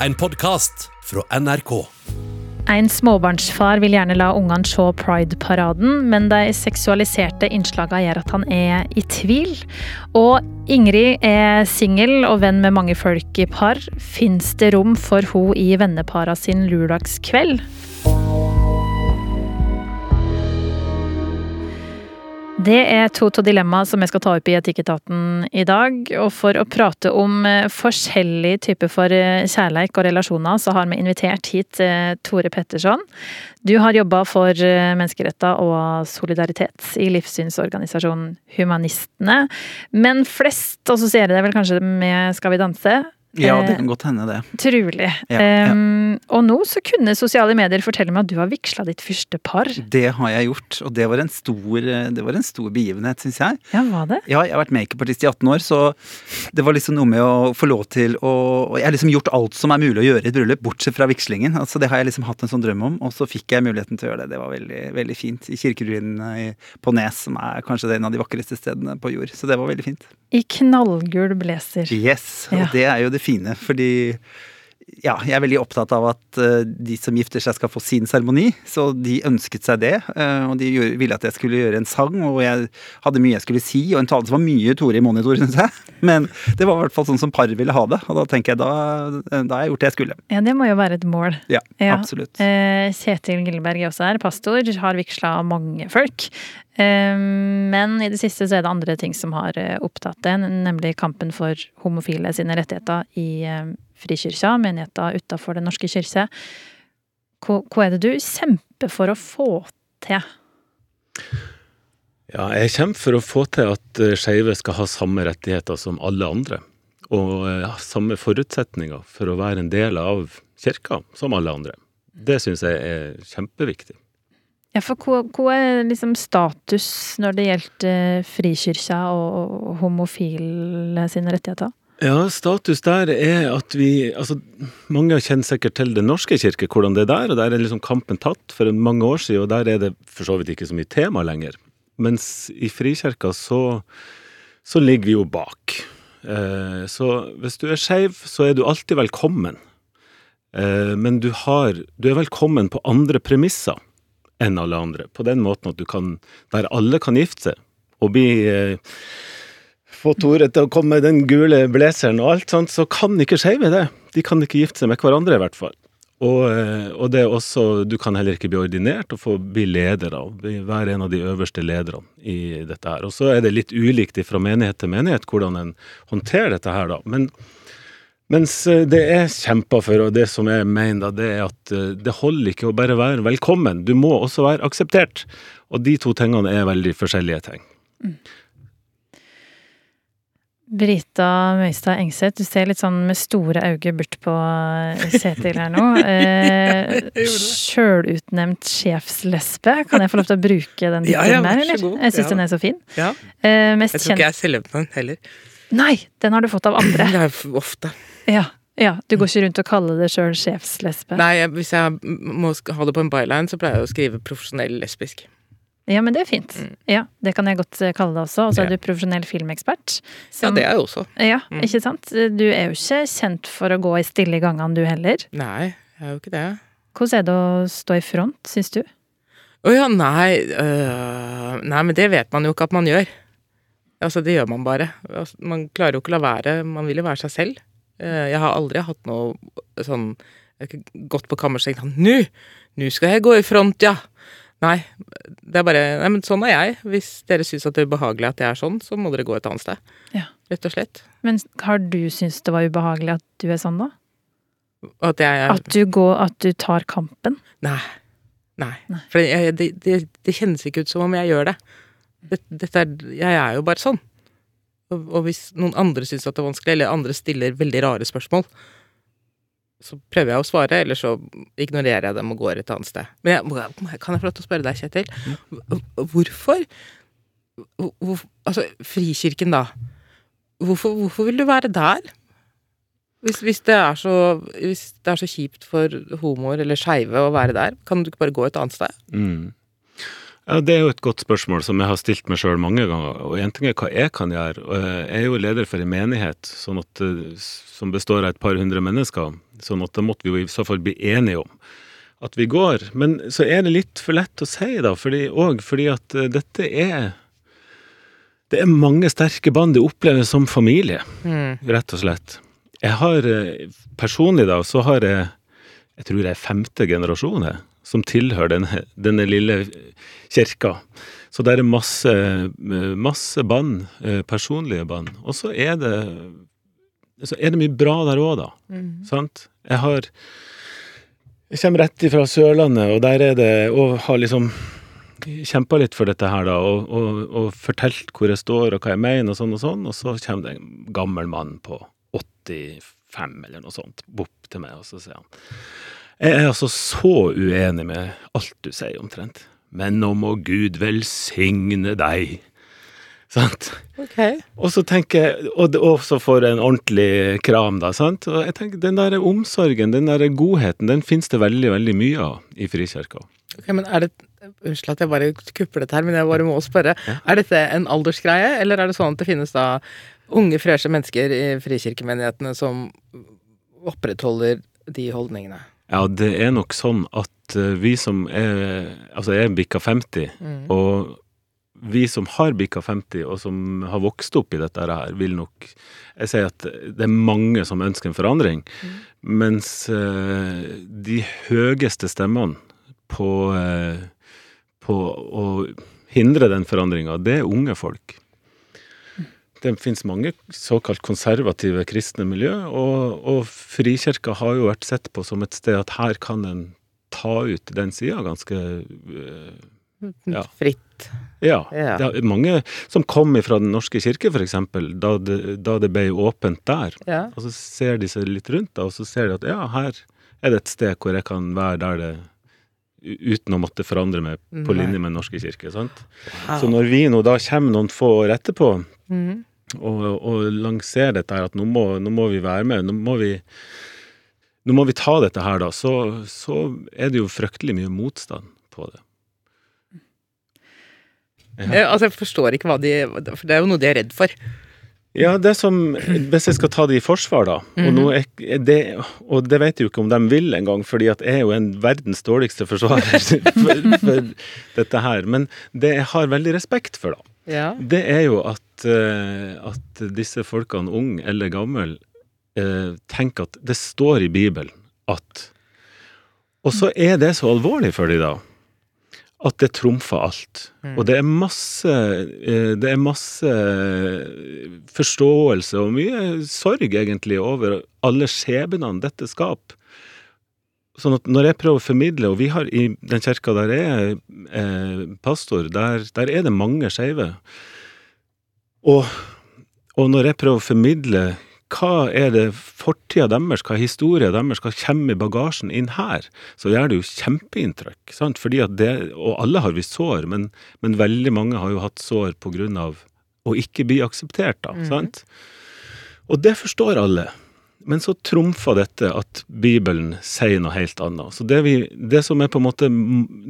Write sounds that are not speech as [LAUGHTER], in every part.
en podkast fra NRK. En småbarnsfar vil gjerne la ungene se Pride-paraden, men de seksualiserte innslagene gjør at han er i tvil. Og Ingrid er singel og venn med mange folk i par. Fins det rom for hun i vennepara sin lørdagskveld? Det er to av dilemmaene som jeg skal ta opp i Etikketaten i dag. Og for å prate om eh, forskjellige typer for eh, kjærleik og relasjoner, så har vi invitert hit eh, Tore Petterson. Du har jobba for menneskeretter og solidaritet i livssynsorganisasjonen Humanistene. Men flest assosierer det vel kanskje med Skal vi danse? Ja, det kan godt hende, det. Trulig. Ja, ja. Um, og nå så kunne sosiale medier fortelle meg at du har vigsla ditt første par. Det har jeg gjort, og det var en stor, det var en stor begivenhet, syns jeg. Ja, var det? Ja, jeg har vært makeupartist i 18 år, så det var liksom noe med å få lov til å og Jeg har liksom gjort alt som er mulig å gjøre i et bryllup, bortsett fra vigslingen. Altså, det har jeg liksom hatt en sånn drøm om, og så fikk jeg muligheten til å gjøre det. Det var veldig, veldig fint. I kirkeruinene på Nes, som er kanskje en av de vakreste stedene på jord. Så det var veldig fint. I knallgul blazer. Yes, og Ja. det er jo det fine, fordi ja, jeg er veldig opptatt av at eh, de som gifter seg skal få sin seremoni, så de ønsket seg det. eh, og de ville at jeg skulle gjøre en sang, og jeg hadde mye jeg skulle si, og en tale som var mye Tore i monitor, [LAUGHS] syns jeg. Men det var i hvert fall sånn som par ville ha det, og da tenker jeg da, da har jeg gjort det jeg skulle. Ja, det må jo være et mål. Ja, Ja. absolutt. Eh, Kjetil Gilleberg er også her, pastor, har vigsla mange folk. Eh, men i det siste så er det andre ting som har eh, opptatt det, nemlig kampen for homofile sine rettigheter i eh, Frikirka, menigheta utafor Den norske kirke. Hva, hva er det du kjemper for å få til? Ja, jeg kjemper for å få til at eh, skeive skal ha samme rettigheter som alle andre. Og ja, samme forutsetninger for å være en del av kirka som alle andre. Det syns jeg er kjempeviktig. Ja, for hva, hva er liksom status når det gjelder eh, Frikirka og homofile sine rettigheter? Ja, status der er at vi Altså, mange kjenner sikkert til Den norske kirke, hvordan det er der, og der er liksom kampen tatt for mange år siden, og der er det for så vidt ikke så mye tema lenger. Mens i Frikirka så, så ligger vi jo bak. Eh, så hvis du er skeiv, så er du alltid velkommen. Eh, men du har Du er velkommen på andre premisser enn alle andre. På den måten at du kan Der alle kan gifte seg og bli eh, få Tore til å komme med den gule blazeren og alt sånt, så kan ikke skeive det. De kan ikke gifte seg med hverandre, i hvert fall. Og, eh, og det er også, du kan heller ikke bli ordinert og få bli leder av, hver en av de øverste lederne i dette her. Og så er det litt ulikt fra menighet til menighet hvordan en håndterer dette her, da. Men mens eh, det er kjempa for, og det som jeg mener, det er at eh, det holder ikke å bare være velkommen, du må også være akseptert. Og de to tingene er veldig forskjellige ting. Brita Møystad Engseth, du ser litt sånn med store øyne bort på Setil her nå. Eh, [LAUGHS] Sjølutnevnt sjefslesbe. Kan jeg få lov til å bruke den Ja, ja, tittelen der, eller? god. Jeg syns Ja. den er så fin. Ja. Eh, mest Jeg tror ikke jeg er den heller. Nei, den har du fått av andre. [CLEARS THROAT] Det er ofte. Ja, ja. Du går ikke rundt og kaller det sjøl sjefslesbe. Nei, jeg, hvis jeg må ha det på en byline, så pleier jeg å skrive profesjonell lesbisk. Ja, men det er fint. Ja, Det kan jeg godt eh, kalle det også. Og så er Mm. Du profesjonell filmekspert. Ja, det er jeg også. Ja, Mm. ikke sant? Du er jo ikke kjent for å gå i stille gangene, du heller. Nei, jeg er jo ikke det. Hvordan er det å stå i front, syns du? Å ja, nei øh, Nei, men det vet man jo ikke at man gjør. Altså, det gjør man bare. Altså, man klarer jo ikke å la være. Man vil jo være seg selv. Eh, Jeg har aldri hatt noe sånn Jeg har ikke gått på kammerset og tenkt Nå! Nå skal jeg gå i front, ja! Nei. Det er bare Nei, men sånn er jeg. Hvis dere syns det er ubehagelig at jeg er sånn, så må dere gå et annet sted. Ja. Rett og slett. Men har du syntes det var ubehagelig at du er sånn, da? At jeg er At du går At du tar kampen? Nei. Nei. Nei. For jeg, det, det, det kjennes ikke ut som om jeg gjør det. det dette er, jeg er jo bare sånn. Og, og hvis noen andre syns at det er vanskelig, eller andre stiller veldig rare spørsmål, så prøver jeg å svare, eller så ignorerer jeg dem og går et annet sted. Men jeg, kan jeg få lov til å spørre deg, Kjetil? Hvorfor hvor, Altså, Frikirken, da. Hvorfor, hvorfor vil du være der? Hvis, hvis, det så, hvis det er så kjipt for homoer eller skeive å være der, kan du ikke bare gå et annet sted? Mm. Ja, Det er jo et godt spørsmål som jeg har stilt meg sjøl mange ganger. Og en ting er hva jeg kan gjøre. og Jeg er jo leder for en menighet sånn at, eh, som består av et par hundre mennesker. Sånn at da måtte vi jo i så fall bli enige om at vi går. Men så er det litt for lett å si, da, fordi, og fordi at eh, dette er Det er mange sterke band det oppleves som familie, Mm. rett og slett. Jeg har eh, personlig, da, så har jeg Jeg tror jeg er femte generasjon jeg, som tilhører denne, denne lille kirka. Så det er masse, masse band, eh, personlige band. Og så er det så er det mye bra der òg, da. Mm. Sant? Jeg har Jeg kommer rett ifra Sørlandet, og der er det Og har liksom kjempa litt for dette her, da, og, og, og fortalt hvor jeg står og hva jeg mener, og sånn og sånn, og så kommer det en gammel mann på 85 eller noe sånt bort til meg, og så sier han Jeg er altså så uenig med alt du sier, omtrent. Men nå må Gud velsigne deg. Sant? Ok. Og så tenker jeg, og, så får jeg en ordentlig kram, da. sant? Og jeg tenker, Den der omsorgen, den der godheten, den finnes det veldig veldig mye av i Frikirka. Ok, men er det Unnskyld at jeg bare kupper dette her, men jeg bare må spørre. Er dette en aldersgreie, eller er det sånn at det finnes da unge, freshe mennesker i frikirkemenighetene som opprettholder de holdningene? Ja, det er nok sånn at eh, vi som er Altså, jeg er bikka 50, Mm. og vi som har bikka 50, og som har vokst opp i dette her, vil nok Jeg sier at det er mange som ønsker en forandring, mens eh, de høyeste stemmene på, eh, på å hindre den forandringa, det er unge folk. Det finnes mange såkalt konservative kristne miljø, og, og Frikirka har jo vært sett på som et sted at her kan en ta ut den sida ganske eh, Ja. Fritt. Ja. Ja. Det er mange som kom fra Den norske kirke, f.eks., da, det- da det ble åpent der. Ja. Og så ser de seg litt rundt, da, og så ser de at ja, her er det et sted hvor jeg kan være der det Uten å måtte forandre meg på linje med Den norske kirke. sant? Wow. Så når vi nå da kommer noen få år etterpå Mhm. Og, og lansere dette her, at nå må, nå må vi være med, nå må vi nå må vi ta dette her, da, så, så er det jo fryktelig mye motstand på det. Eh, Altså, jeg forstår ikke hva de For det er jo noe de er redd for. Ja, det som Hvis jeg skal ta det i forsvar, da, og, er, er det, og det vet jeg jo ikke om de vil engang, fordi at jeg er jo en verdens dårligste forsvarer [LAUGHS] for, for dette her, men det jeg har veldig respekt for, da, Ja. det er jo at, at disse folkene, ung eller gammel, eh, tenker at det står i Bibelen at Og så er det så alvorlig for dem, da, at det trumfer alt. Og det er masse eh, Det er masse forståelse og mye sorg, egentlig, over alle skjebnene dette skaper. Sånn at når jeg prøver å formidle, og vi har i den kirka der jeg er eh, pastor, der, der er det mange skeive. Og, og når jeg prøver å formidle hva er det fortida deres, hva er historia deres, hva kommer i bagasjen inn her, så gjør det jo kjempeinntrykk. Sant? Fordi at det, og alle har vi sår, men, men veldig mange har jo hatt sår på grunn av å ikke bli akseptert, da. Sant? Og det forstår alle. Men så trumfer dette at Bibelen sier noe helt annet. Så det, vi, det som er på en måte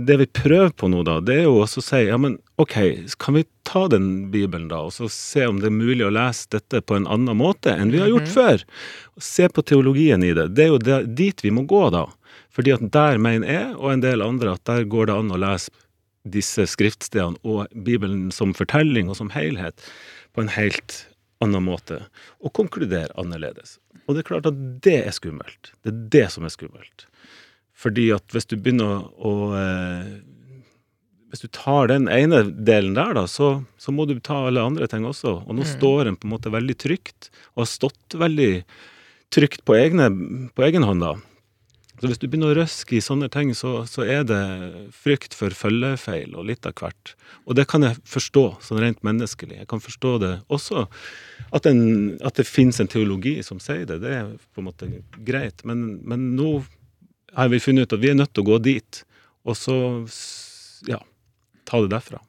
Det vi prøver på nå, da, det er jo også å si ja, men ok, kan vi ta den Bibelen, da, og så se om det er mulig å lese dette på en annen måte enn vi har gjort før? Se på teologien i det. Det er jo det, dit vi må gå, da. Fordi at der mener jeg, og en del andre, at der går det an å lese disse skriftstedene og Bibelen som fortelling og som helhet på en helt annen måte, og konkludere annerledes. Og det er klart at det er skummelt. Det er det som er skummelt. Fordi at hvis du begynner å å Hvis du tar den ene delen der, da, så, så må du ta alle andre ting også. Og nå står en på en måte veldig trygt, og har stått veldig trygt på, egne, på egen hånd, da. Så hvis du begynner å røske i sånne ting, så, så er det frykt for følgefeil og litt av hvert. Og det kan jeg forstå, sånn rent menneskelig. Jeg kan forstå det også, at, en, at det finnes en teologi som sier det. Det er på en måte greit. Men, men nå har vi funnet ut at vi er nødt til å gå dit, og så ja, ta det derfra.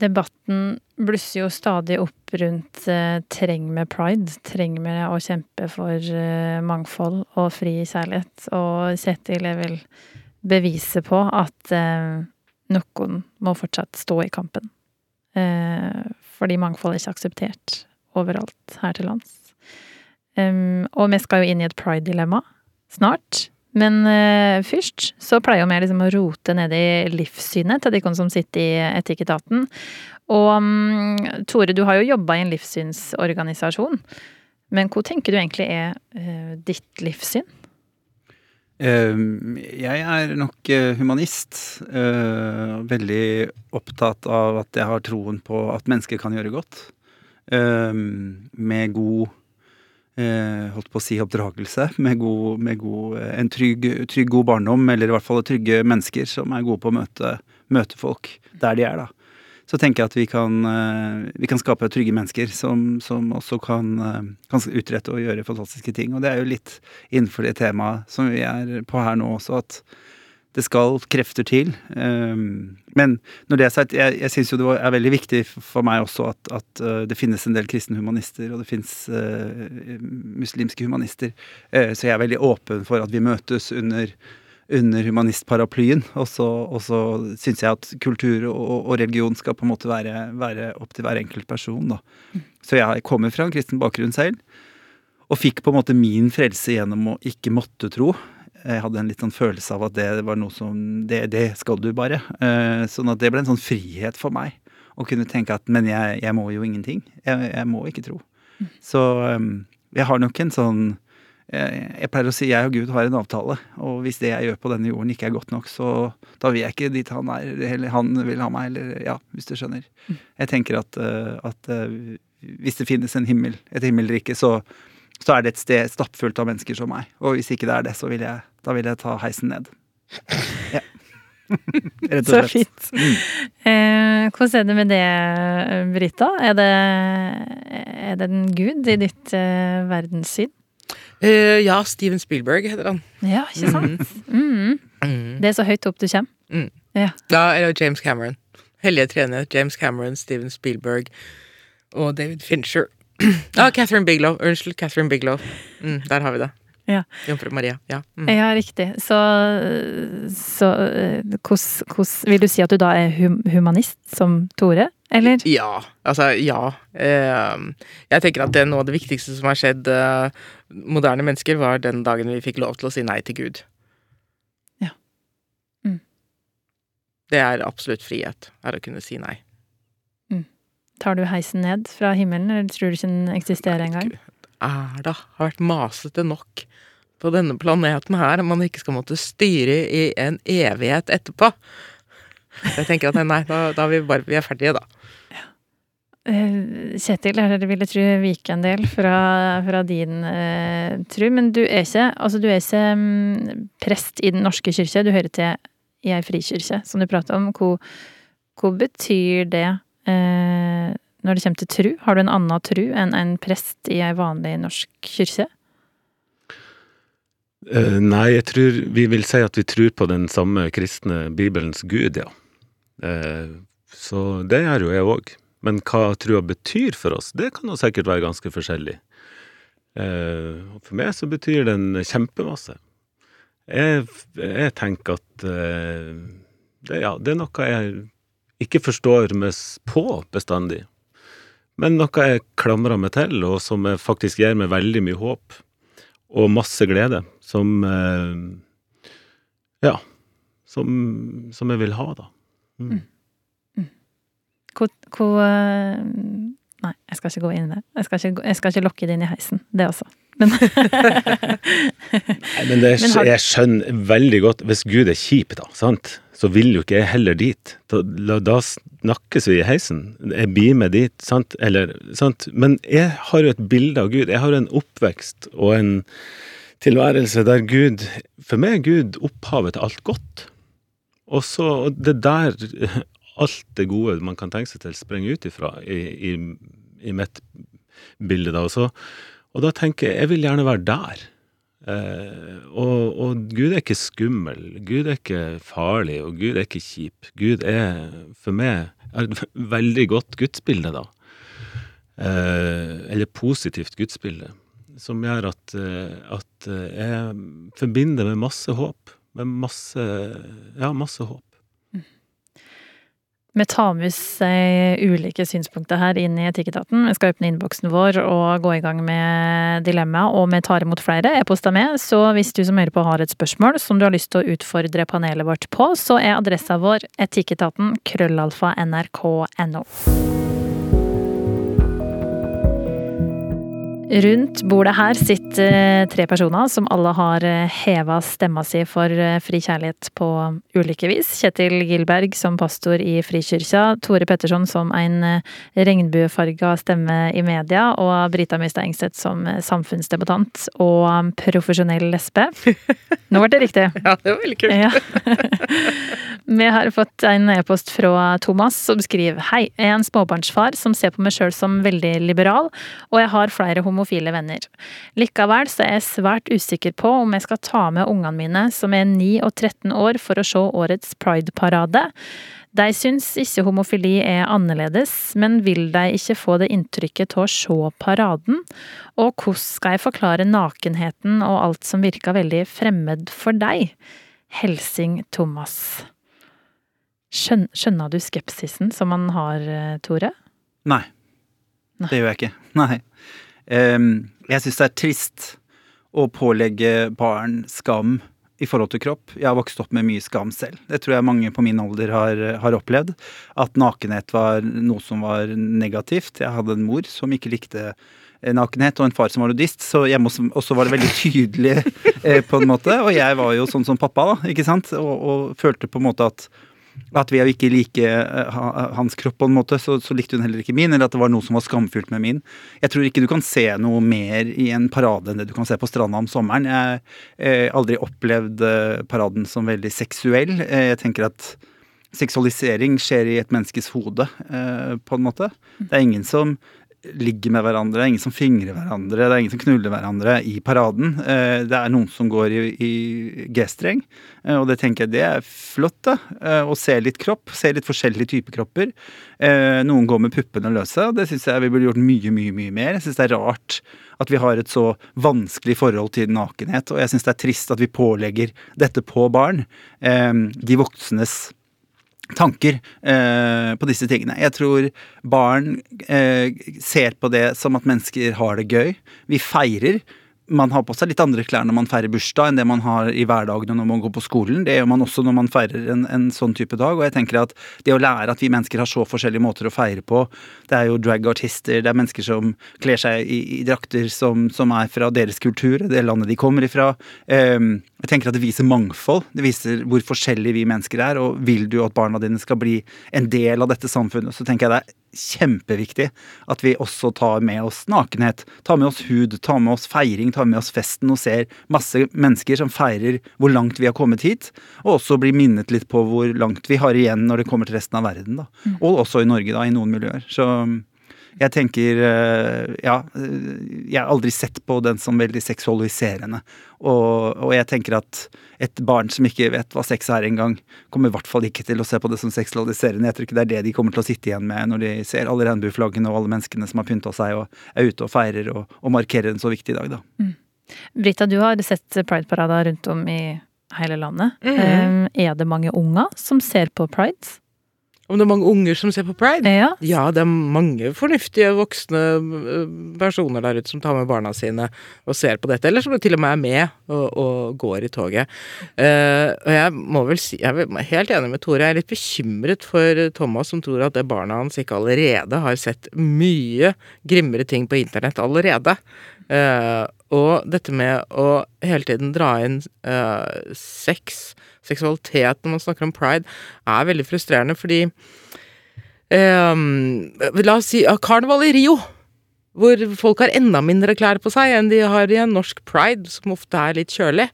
Debatten blusser jo stadig opp rundt eh, treng med pride. Treng med å kjempe for eh, mangfold og fri kjærlighet. Og Kjetil, jeg vil bevise på at eh, noen må fortsatt stå i kampen. Eh, fordi mangfold er ikke akseptert overalt her til lands. Og vi skal jo inn i et pride-dilemma snart. Men uh, først så pleier vi liksom å rote ned i livssynet til de som sitter i Etikketaten. Og um, Tore, du har jo jobba i en livssynsorganisasjon. Men hva tenker du egentlig er uh, ditt livssyn? Uh, jeg er nok uh, humanist. veldig opptatt av at jeg har troen på at mennesker kan gjøre godt. med god Eh, holdt på å si oppdragelse, med, god, med god, eh, en trygg, trygg, god barndom, eller i hvert fall trygge mennesker som er gode på å møte, møte folk der de er, da. Så tenker jeg at vi kan, eh, vi kan skape trygge mennesker som, som også kan, kan, utrette og gjøre fantastiske ting. Og det er jo litt innenfor det temaet som vi er på her nå også, at det skal krefter til. Ehm, men når det er sagt, jeg, jeg syns jo det er veldig viktig for meg også at, at eh, det finnes en del kristne humanister, og det finnes uh, muslimske humanister. Uh, så jeg er veldig åpen for at vi møtes under, under humanistparaplyen. Og så, og så syns jeg at kultur og, og, religion skal på en måte være, være opp til hver enkelt person, da. Så jeg kommer fra en kristen bakgrunn selv. Og fikk på en måte min frelse gjennom å ikke måtte tro. Jeg hadde en litt sånn følelse av at det var noe som Det, det skal du bare. Eh, sånn at det ble en sånn frihet for meg. Å kunne tenke at men jeg, jeg må jo ingenting. Jeg, jeg, må ikke tro. Så ehm, jeg har nok en sånn jeg, jeg pleier å si jeg og Gud har en avtale, og hvis det jeg gjør på denne jorden ikke er godt nok, så da vil jeg ikke dit han er, eller han vil ha meg, eller ja, hvis du skjønner. Jeg tenker at, eh, at eh, hvis det finnes en himmel, et himmelrike, så, så er det et sted stappfullt av mennesker som meg. Og hvis ikke det er det, så vil jeg, da vil jeg ta heisen ned. [LAUGHS] Ja. [LAUGHS] Rett og slett. Så fint. Mm. Eh, hvordan er det med det, Brita? Er det, er det en gud i ditt eh, verdenssyn? Uh, ja, Steven Spielberg heter han. Ja, ikke sant? Mm. Mm. Det er så høyt opp du kommer. Mm. Ja. ja, eller James Cameron. Hellige trener. James Cameron, Steven Spielberg og David Fincher. Ja, [CLEARS THROAT] Catherine Biglow. Unnskyld, Catherine Biglow. Mm, der har vi det. Ja. Jomfru Maria. Ja, mm. ja riktig. Så, så hvordan Vil du si at du da er humanist som Tore, eller? Ja. Altså, ja. Ehm, jeg tenker at det noe av det viktigste som har skjedd eh, moderne mennesker, var den dagen vi fikk lov til å si nei til Gud. Ja. Mm. Det er absolutt frihet, er å kunne si nei. Tar du heisen ned fra himmelen, eller tror du ikke den eksisterer engang? Er da? Har vært masete nok på denne planeten her man ikke skal måtte styre i en evighet etterpå. Jeg tenker at nei, da, da er vi bare vi er ferdige, da. Uh, Kjetil, her ville tru vike en del fra, fra din eh, tru, men du er ikke, altså, du er ikke um, prest i Den norske kirke, du hører til i ei frikirke, som du prater om. Hva, hva betyr det Eh, når det kommer til tru, har du en annen tru enn en prest i ei vanlig norsk kirke? Uh, nei, jeg tror vi vil si at vi tror på den samme kristne Bibelens Gud, ja. Uh, så det gjør jo jeg òg. Men hva trua betyr for oss, det kan jo sikkert være ganske forskjellig. Uh, for meg så betyr den kjempemasse. Jeg, jeg tenker at det, ja, det er noe jeg ikke forstår meg på bestandig, men noe jeg klamrer meg til, og som faktisk gir meg veldig mye håp og masse glede, som eh, Ja. Som, som jeg vil ha, da. Mm. Mm. Hvor, hvor eh, Nei, jeg skal ikke gå inn i det. Jeg skal ikke, jeg skal ikke lokke det inn i heisen, det også. Men, [LAUGHS] Nei, men det, [LAUGHS] jeg skjønner veldig godt Hvis Gud er kjip, da, sant? Så vil jo ikke jeg heller dit. Da, da snakkes vi i heisen. Jeg blir med dit, sant? Eller, sant? Men jeg har jo et bilde av Gud. Jeg har en oppvekst og en tilværelse der Gud For meg er Gud opphavet til alt godt. Og så det der alt det gode man kan tenke seg til, sprenger ut ifra i, i, i mitt bilde. da, også. og da tenker jeg jeg vil gjerne være der. Eh, og, og, Gud er ikke skummel, Gud er ikke farlig, og Gud er ikke kjip. Gud er for meg et [LAUGHS] veldig godt gudsbilde, da. Eh, eller positivt gudsbilde. Som gjør at, eh, at jeg forbinder med masse håp. Med masse Ja, masse håp. Vi tar med oss eh, ulike synspunkter her inn i Etikketaten. Vi skal åpne innboksen vår og gå i gang med dilemma, og vi tar imot flere e-poster med. Så hvis du som hører på har et spørsmål som du har lyst til å utfordre panelet vårt på, så er adressa vår etikketaten krøllalfa nrk.no. Rundt bordet her sitter eh, tre personer som alle har eh, heva stemma si for eh, fri kjærlighet på ulike vis. Kjetil Gilberg som pastor i Frikyrkja, Tore Petterson som en regnbuefarga stemme i media, og Brita Mystad Engseth som samfunnsdebattant og profesjonell lesbe. Nå ble det riktig. [LAUGHS] Ja, det var veldig kult. Ja. [LAUGHS] Vi har fått en e-post fra Thomas som skriver Hei, jeg er en småbarnsfar som ser på meg sjøl som veldig liberal, og jeg har flere homofile venner. Likevel så er jeg svært usikker på om jeg skal ta med ungene mine, som er 9 og 13 år, for å se årets Pride-parade. De syns ikke homofili er annerledes, men vil de ikke få det inntrykket til å se paraden? Og hvordan skal jeg forklare nakenheten og alt som virker veldig fremmed for deg? Helsing Thomas. Skjøn, skjønner du skepsisen som man har, eh, Tore? Nei. Det gjør jeg ikke. Nei. Ehm, jeg syns det er trist å pålegge barn skam i forhold til kropp. Jeg har vokst opp med mye skam selv. Det tror jeg mange på min alder har, har opplevd. At nakenhet var noe som var negativt. Jeg hadde en mor som ikke likte eh, nakenhet, og en far som var nudist, så hjemme også var det veldig tydelig eh, på en måte. Og jeg var jo sånn som pappa, da, ikke sant, og, og følte på en måte at at ved å ikke like eh, hans kropp på en måte, så, så likte hun heller ikke min, eller at det var noe som var skamfullt med min. Jeg tror ikke du kan se noe mer i en parade enn det du kan se på stranda om sommeren. Jeg har aldri opplevd eh, paraden som veldig seksuell. Eh, jeg tenker at seksualisering skjer i et menneskes hode, eh, på en måte. Det er ingen som ligger med hverandre, det er ingen som fingrer hverandre, det er ingen som knuller hverandre i paraden. Eh, Det er noen som går i, i G-streng, eh, og det tenker jeg det er flott, da. eh, Å se litt kropp, se litt forskjellige typer kropper. Noen går med puppene løse, og det syns jeg vi burde gjort mye, mye, mye mer. Jeg syns det er rart at vi har et så vanskelig forhold til nakenhet, og jeg syns det er trist at vi pålegger dette på barn. De voksnes tanker eh, på disse tingene. Jeg tror barn eh, ser på det som at mennesker har det gøy. Vi feirer. Man har på seg litt andre klær når man feirer bursdag enn det man har i hverdagen når man går på skolen. Det gjør man også når man feirer en, en sånn type dag. Og jeg tenker at det å lære at vi mennesker har så forskjellige måter å feire på Det er jo dragartister, det er mennesker som kler seg i, i drakter som, som er fra deres kultur, det landet de kommer ifra. Ehm, jeg tenker at det viser mangfold. Det viser hvor forskjellige vi mennesker er. Og vil du at barna dine skal bli en del av dette samfunnet, så tenker jeg det er kjempeviktig at vi også tar med oss nakenhet. Tar med oss hud, tar med oss feiring, tar med oss festen og ser masse mennesker som feirer hvor langt vi har kommet hit. Og også blir minnet litt på hvor langt vi har igjen når det kommer til resten av verden. da. Og også i Norge, da, i noen miljøer. Så jeg tenker eh, Ja, jeg har aldri sett på den som veldig seksualiserende. Og, og jeg tenker at et barn som ikke vet hva sex er engang, kommer i hvert fall ikke til å se på det som seksualiserende. Jeg tror ikke det er det de kommer til å sitte igjen med når de ser alle regnbueflaggene og alle menneskene som har pynta seg og er ute og feirer og, og markerer en så viktig dag, da. Brita, du har sett Pride-parader rundt om i hele landet. Mhm. Eh, Er det mange unger som ser på Pride? Om det er mange unger som ser på pride? Ja. Ja, det er mange fornuftige voksne øh, personer der ute som tar med barna sine og ser på dette, eller som til og med er med og, og går i toget. Uh, og jeg må vel si, jeg er helt enig med Tore, jeg er litt bekymret for Thomas som tror at det barna hans ikke allerede har sett mye grimmere ting på internett allerede. Uh, og dette med å hele tiden dra inn uh, sex, seksualitet når man snakker om pride, er veldig frustrerende, fordi um, la oss si karneval i Rio, hvor folk har enda mindre klær på seg enn de har i en norsk pride, som ofte er litt kjølig.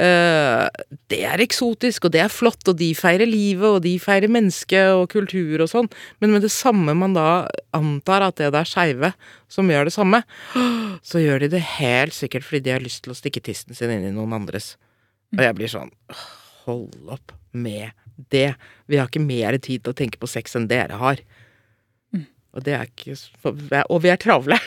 Uh, det er eksotisk, og det er flott, og de feirer livet, og de feirer menneske og kultur og sånn, men med det samme man da antar at det er skeive som gjør det samme, så gjør de det helt sikkert fordi de har lyst til å stikke tissen sin inn i noen andres. Og jeg blir sånn Hold opp med det. Vi har ikke mer tid til å tenke på sex enn dere har. Og det er ikke Og vi er travle.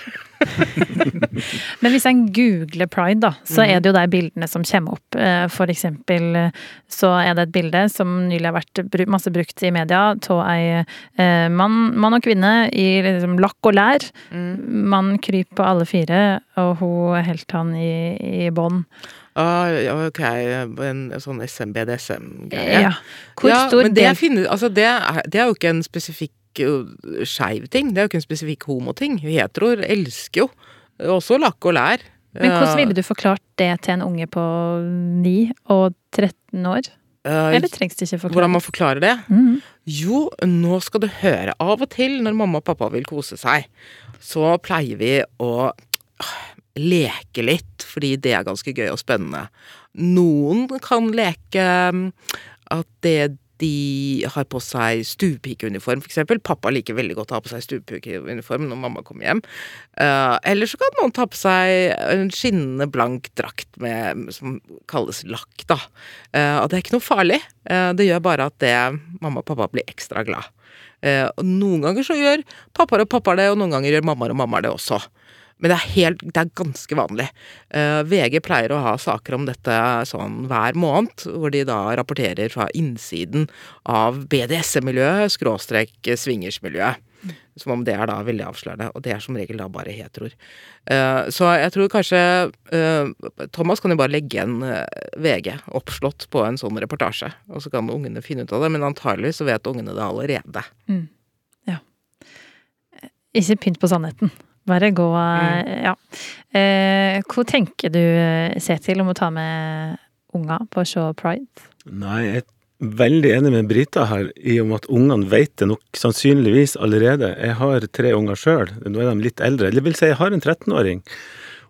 [LAUGHS] Men hvis en googler pride, da, så er det jo de bildene som kommer opp. Eh, For eksempel eh, så er det et bilde som nylig har vært masse brukt i media av ei eh, mann, mann og kvinne i liksom lakk og lær. Mann kryper på alle fire, og hun holdt han i, i bånd. Ah, ok, en sånn SMBDSM-greie. Ja. Hvor ja, stor men det, finnes, altså det, er, det er jo ikke en spesifikk skeiv ting. Det er jo ikke en spesifikk homoting. Heteroer elsker jo også lakk og lær. Men hvordan ville du forklart det til en unge på 9 og 13 år? Eh, Eller trengs det ikke forklare? Hvordan man forklarer det? Mhm. Jo, nå skal du høre. Av og til når mamma og pappa vil kose seg, så pleier vi å leke litt, fordi det er ganske gøy og spennende. Noen kan leke mm, at det de har på seg stuepikeuniform, f.eks. Pappa liker veldig godt å ha på seg stuepikeuniform når mamma kommer hjem. Eh, eller så kan noen ta på seg en skinnende blank drakt med, som kalles lakk, da. Eh, og det er ikke noe farlig. Eh, det gjør bare at det, mamma og pappa blir ekstra glad. Og noen ganger så gjør pappaer og pappaer det, og noen ganger gjør mammaer og mammaer det også. Men det er, helt, det er ganske vanlig. Uh, VG pleier å ha saker om dette sånn hver måned, hvor de da rapporterer fra innsiden av BDSM-miljøet, skråstrek swingersmiljøet. Som om det er da veldig avslørende, og det er som regel da bare heteroer. Uh, så jeg tror kanskje uh, Thomas kan jo bare legge igjen uh, VG oppslått på en sånn reportasje, og så kan ungene finne ut av det, men antagelig så vet ungene det allerede. Ja. Ikke pynt på sannheten. Bare gå Mm. Ja. Eh, hva tenker du, Setil, om å ta med unger på å se pride? Nei, jeg er veldig enig med Brita her i om at ungene vet det nok sannsynligvis allerede. Jeg har tre unger sjøl, nå er de litt eldre. Eller vil si, jeg har en 13-åring.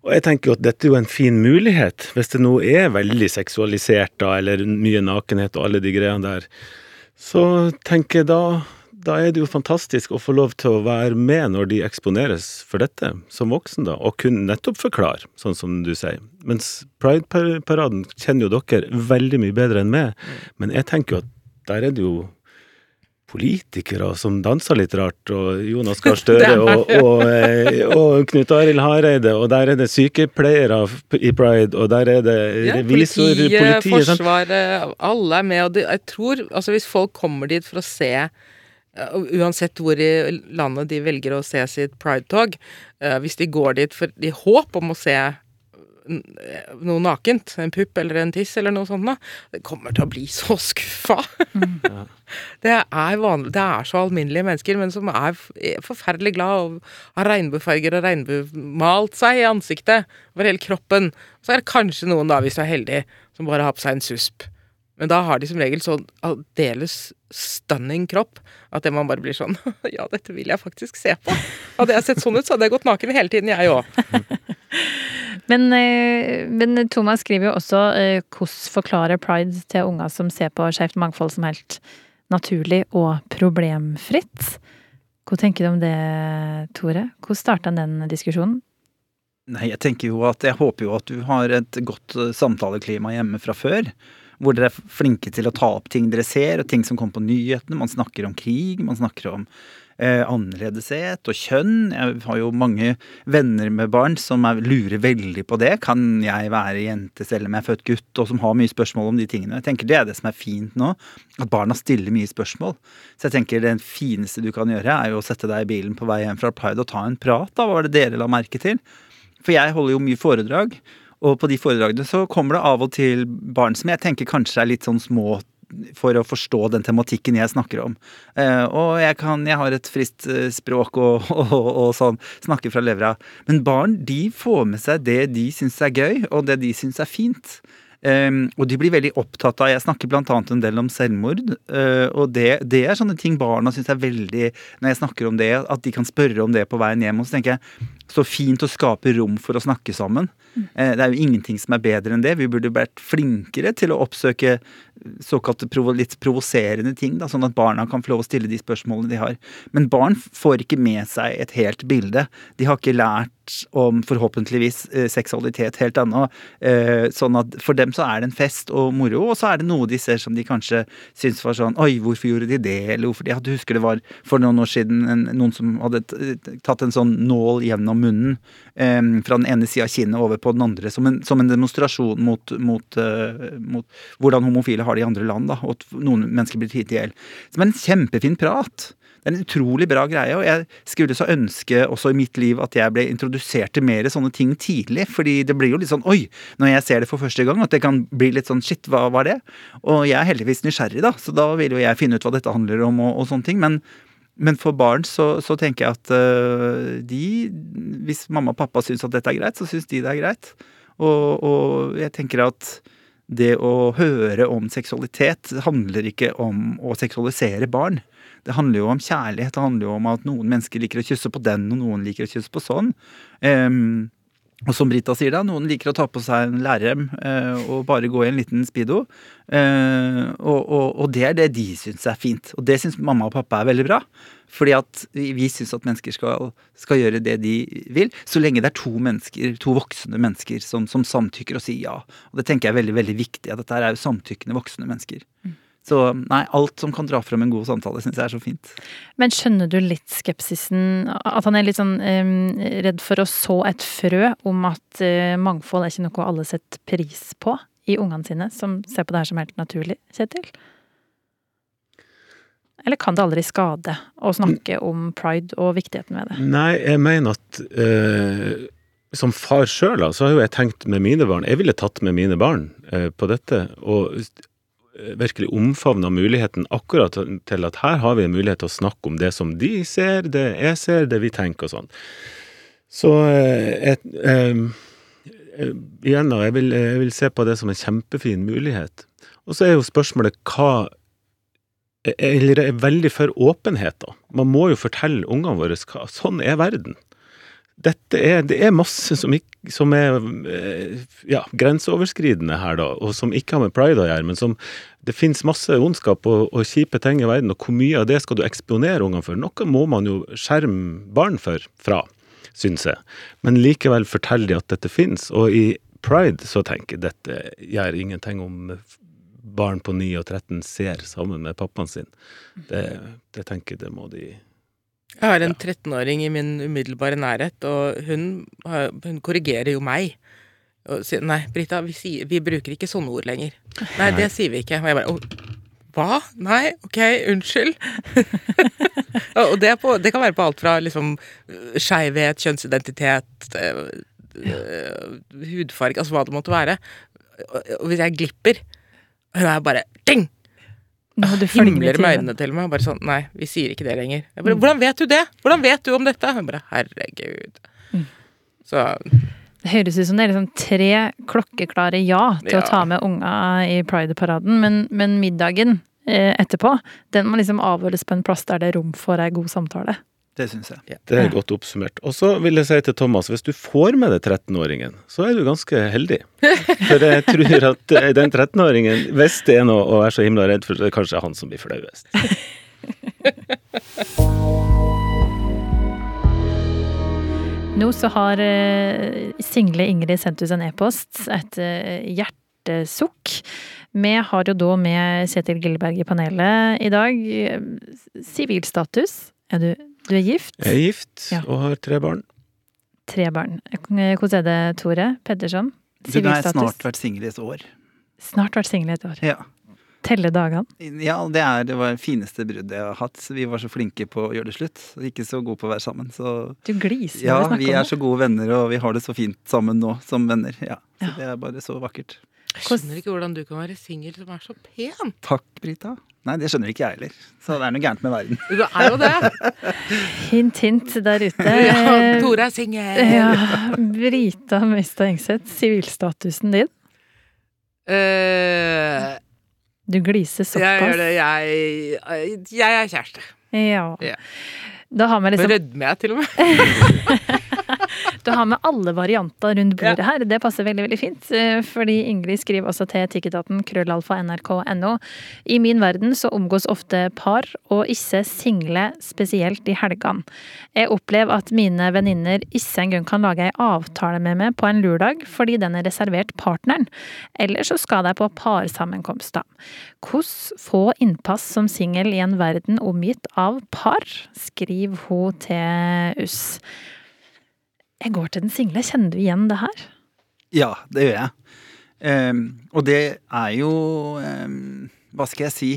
Og jeg tenker jo at dette er jo en fin mulighet, hvis det nå er veldig seksualisert da, eller mye nakenhet og alle de greiene der. Så tenker jeg da da er det jo fantastisk å få lov til å være med når de eksponeres for dette, som voksen, da, og kunne nettopp forklare, sånn som du sier. Mens Pride-paraden kjenner jo dere veldig mye bedre enn meg, men jeg tenker jo at der er det jo politikere som danser litt rart, og Jonas Gahr [LAUGHS] Støre og, og, eh, og Knut Arild Hareide, og der er det sykepleiere i Pride, og der er det Ja, revisor, politiet, politiet? Forsvaret, alle er med. Og de, jeg tror, altså hvis folk kommer dit for å se Uansett hvor i landet de velger å se sitt pride-tog, eh, hvis de går dit for, i håp om å se noe nakent, en pupp eller en tiss eller noe sånt, da, det kommer til å bli så [LAUGHS] skuffa. Det er vanlig, det er så alminnelige mennesker, men som er er forferdelig glad og har regnbuefarger og regnbuemalt seg i ansiktet over hele kroppen. Så er det kanskje noen, da, hvis du er heldig, som bare har på seg en susp. Men da har de som regel sånn aldeles stunning kropp at det man bare blir sånn [LAUGHS] Ja, dette vil jeg faktisk se på. Hadde jeg sett sånn ut, så hadde jeg gått naken hele tiden, jeg òg. [LAUGHS] Men, eh, men Thomas skriver jo også eh, hvordan forklare pride til unger som ser på Skeivt mangfold som helt naturlig og problemfritt. Hva tenker du om det, Tore? Hvordan starta den diskusjonen? Nei, jeg tenker jo at jeg håper jo at du har et godt eh, samtaleklima hjemme fra før. Hvor dere er flinke til å ta opp ting dere ser, og ting som kommer på nyhetene. Man snakker om krig, man snakker om eh, annerledeshet og kjønn. Jeg har jo mange venner med barn som er, lurer veldig på det. Kan jeg være jente selv om jeg er født gutt? Og som har mye spørsmål om de tingene. Jeg tenker Det er det som er fint nå. At barna stiller mye spørsmål. Så jeg tenker det fineste du kan gjøre, er jo å sette deg i bilen på vei hjem fra Pride og ta en prat. da, Hva var det dere la merke til? For jeg holder jo mye foredrag. Og på de foredragene så kommer det av og til barn som jeg tenker kanskje er litt sånn små for å forstå den tematikken jeg snakker om. Eh, og jeg, kan, jeg har et friskt eh, språk og, [LAUGHS] og, og sånn, snakker fra levra. Men barn de får med seg det de syns er gøy, og det de syns er fint. Um, og de blir veldig opptatt av Jeg snakker annet en del om selvmord. Uh, og det, det er sånne ting barna syns er veldig Når jeg snakker om det, at de kan spørre om det på veien hjem. Og så tenker jeg så fint å skape rom for å snakke sammen. Eh, Det er jo ingenting som er bedre enn det. Vi burde vært flinkere til å oppsøke såkalte provo litt provoserende ting, da, sånn at barna kan få lov å stille de spørsmålene de har. Men barn får ikke med seg et helt bilde. De har ikke lært om forhåpentligvis eh, seksualitet helt ennå. Eh, sånn at for dem så er det en fest og moro, og så er det noe de ser som de kanskje syns var sånn Oi, hvorfor gjorde de det? Eller hvorfor de ja, Du husker det var for noen år siden en, noen som hadde tatt en sånn nål gjennom munnen eh, fra den ene sida av kinnet over på den andre, som en, som en demonstrasjon mot, mot, eh, mot hvordan homofile har det i andre land, da, og at noen mennesker blir tatt i hjel. Som er en kjempefin prat. Det er en utrolig bra greie, og jeg skulle så ønske også i mitt liv at jeg ble introdusert til mer sånne ting tidlig, fordi det blir jo litt sånn oi, når jeg ser det for første gang, at det kan bli litt sånn shit, hva var det? Og jeg er heldigvis nysgjerrig, da, så da vil jo jeg finne ut hva dette handler om og, og sånne ting, men men for barn så, så tenker jeg at uh, de Hvis mamma og pappa syns at dette er greit, så syns de det er greit. Og, og jeg tenker at det å høre om seksualitet handler ikke om å seksualisere barn. Det handler jo om kjærlighet. Det handler jo om at noen mennesker liker å kysse på den, og noen liker å kysse på sånn. Ehm, og som Brita sier da, noen liker å ta på seg en lærrem eh, og bare gå i en liten speedo. Eh, og, og, og det er det de syns er fint. Og det syns mamma og pappa er veldig bra. Fordi at vi, syns at mennesker skal, skal gjøre det de vil, så lenge det er to mennesker, to voksne mennesker som, som samtykker og sier ja. Og det tenker jeg er veldig veldig viktig. at Dette er jo samtykkende voksne mennesker. Så nei, alt som kan dra frem en god samtale, syns jeg er så fint. Men skjønner du litt skepsisen? At han er litt sånn um, redd for å så et frø om at uh, mangfold er ikke noe alle setter pris på i ungene sine, som ser på det her som helt naturlig, Kjetil? Eller kan det aldri skade å snakke om pride og viktigheten ved det? Nei, jeg mener at eh, som far sjøl, så har jo jeg tenkt med mine barn Jeg ville tatt med mine barn eh, på dette. og virkelig omfavna muligheten akkurat til at her har vi en mulighet til å snakke om det som de ser, det jeg ser, det vi tenker og sånn. Så eh, et, eh, eh, igjen da, jeg vil, jeg vil se på det som en kjempefin mulighet. Og så er jo spørsmålet hva Eller er veldig for åpenhet, da. Man må jo fortelle ungene våre hva Sånn er verden. Dette er, det er masse som, som er eh, ja, grenseoverskridende her, da, og som ikke har med pride å gjøre, men som det finnes masse ondskap og, og kjipe ting i verden, og hvor mye av det skal du eksponere ungene for? Noe må man jo skjerme barn for, fra, syns jeg. Men likevel fortell de at dette finnes. Og i pride så tenker jeg dette gjør ingenting om barn på 9 og 13 ser sammen med pappaen sin. Det, det tenker jeg det må de Jeg har en 13-åring i min umiddelbare nærhet, og hun, hun korrigerer jo meg. Og sier nei, Brita, vi, sier, vi bruker ikke sånne ord lenger. Nei, det sier vi ikke. Og jeg bare hva? Nei, ok, unnskyld. [LAUGHS] og det, på, det kan være på alt fra liksom skeivhet, kjønnsidentitet, øh, øh, hudfarge, altså hva det måtte være. Og, og hvis jeg glipper, hun er bare ding! Himler med øynene til meg. Bare sånn, nei, vi sier ikke det lenger. Jeg bare, Hvordan vet du det? Hvordan vet du om dette? Hun bare, herregud. Mm. Så Det høres ut som det er liksom tre klokkeklare ja til å ta med unga i Pride-paraden, men, men middagen eh, etterpå, den må liksom avholdes på en plass der det er rom for ei god samtale. Det syns jeg. Det er godt oppsummert. Og så vil jeg si til Thomas, hvis du får med deg 13-åringen, så er du ganske heldig. For jeg tror at eh, den 13-åringen, hvis det er noe å være så himla redd for, så er det kanskje han som blir flauest. [LAUGHS] Nå så har eh, single Ingrid sendt ut en e-post, et eh, hjertesukk. Vi har jo da med Kjetil Gilleberg i panelet i dag. Sivilstatus. Er du, du er gift? Jeg er gift Ja. og har tre barn. Tre barn. Hvordan er det, Tore Pedersen? Du, nå har jeg snart vært singel i et år. Snart vært singel i et år. Ja. Telle dagene. Ja, det, er, det var det fineste bruddet jeg har hatt. Vi var så flinke på å gjøre det slutt. Ikke så gode på å være sammen. Så Du gliser ja, når du vi snakker er om det. Ja, vi er så gode venner, og vi har det så fint sammen nå som venner. Ja, så Ja. det er bare så vakkert. Jeg skjønner ikke hvordan du kan være singel som er så pen. Takk, Brita. Nei, det skjønner ikke jeg heller. Så det er noe gærent med verden. Du er jo det. [LAUGHS] Hint, hint der ute. [LAUGHS] Ja, Tore er singel. [LAUGHS] Ja, Brita Møystad Engseth, sivilstatusen din? Uh, Du gliser såpass. jeg gjør det. Jeg, jeg er kjæreste. Ja. Ja. Da har vi liksom rødmer jeg til og med. Du har med alle varianter rundt bordet her. Det passer veldig veldig fint. eh, Fordi Ingrid skriver også til etikketaten krøllalfa nrk.no. I min verden så omgås ofte par, og ikke single, spesielt i helgene. Jeg opplever at mine venninner ikke engang kan lage ei avtale med meg på en lørdag, fordi den er reservert partneren. Eller så skal de på parsammenkomster. Hvordan få innpass som singel i en verden omgitt av par, skriver hun til oss. Jeg går til den single. Kjenner du igjen det her? Ja, det gjør jeg. Um, og det er jo um, Hva skal jeg si?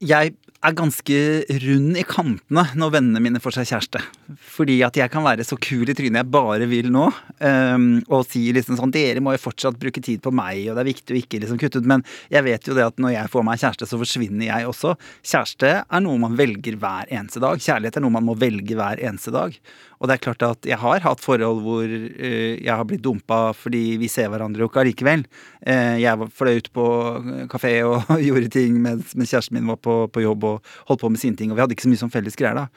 Jeg er ganske rund i kantene når vennene mine får seg kjæreste. Fordi at jeg kan være så kul i trynet jeg bare vil nå. um, og si liksom sånn Dere må jo fortsatt bruke tid på meg, og det er viktig å ikke liksom kutte ut. Men jeg vet jo det at når jeg får meg kjæreste, så forsvinner jeg også. Kjæreste er noe man velger hver eneste dag. Kjærlighet er noe man må velge hver eneste dag. Og det er klart at jeg har hatt forhold hvor uh, jeg har blitt dumpa fordi vi ser hverandre jo ikke allikevel. Uh, jeg fløy ut på kafé og [LAUGHS] gjorde ting mens, mens kjæresten min var på, på jobb og holdt på med sine ting, og vi hadde ikke så mye som felles greier da.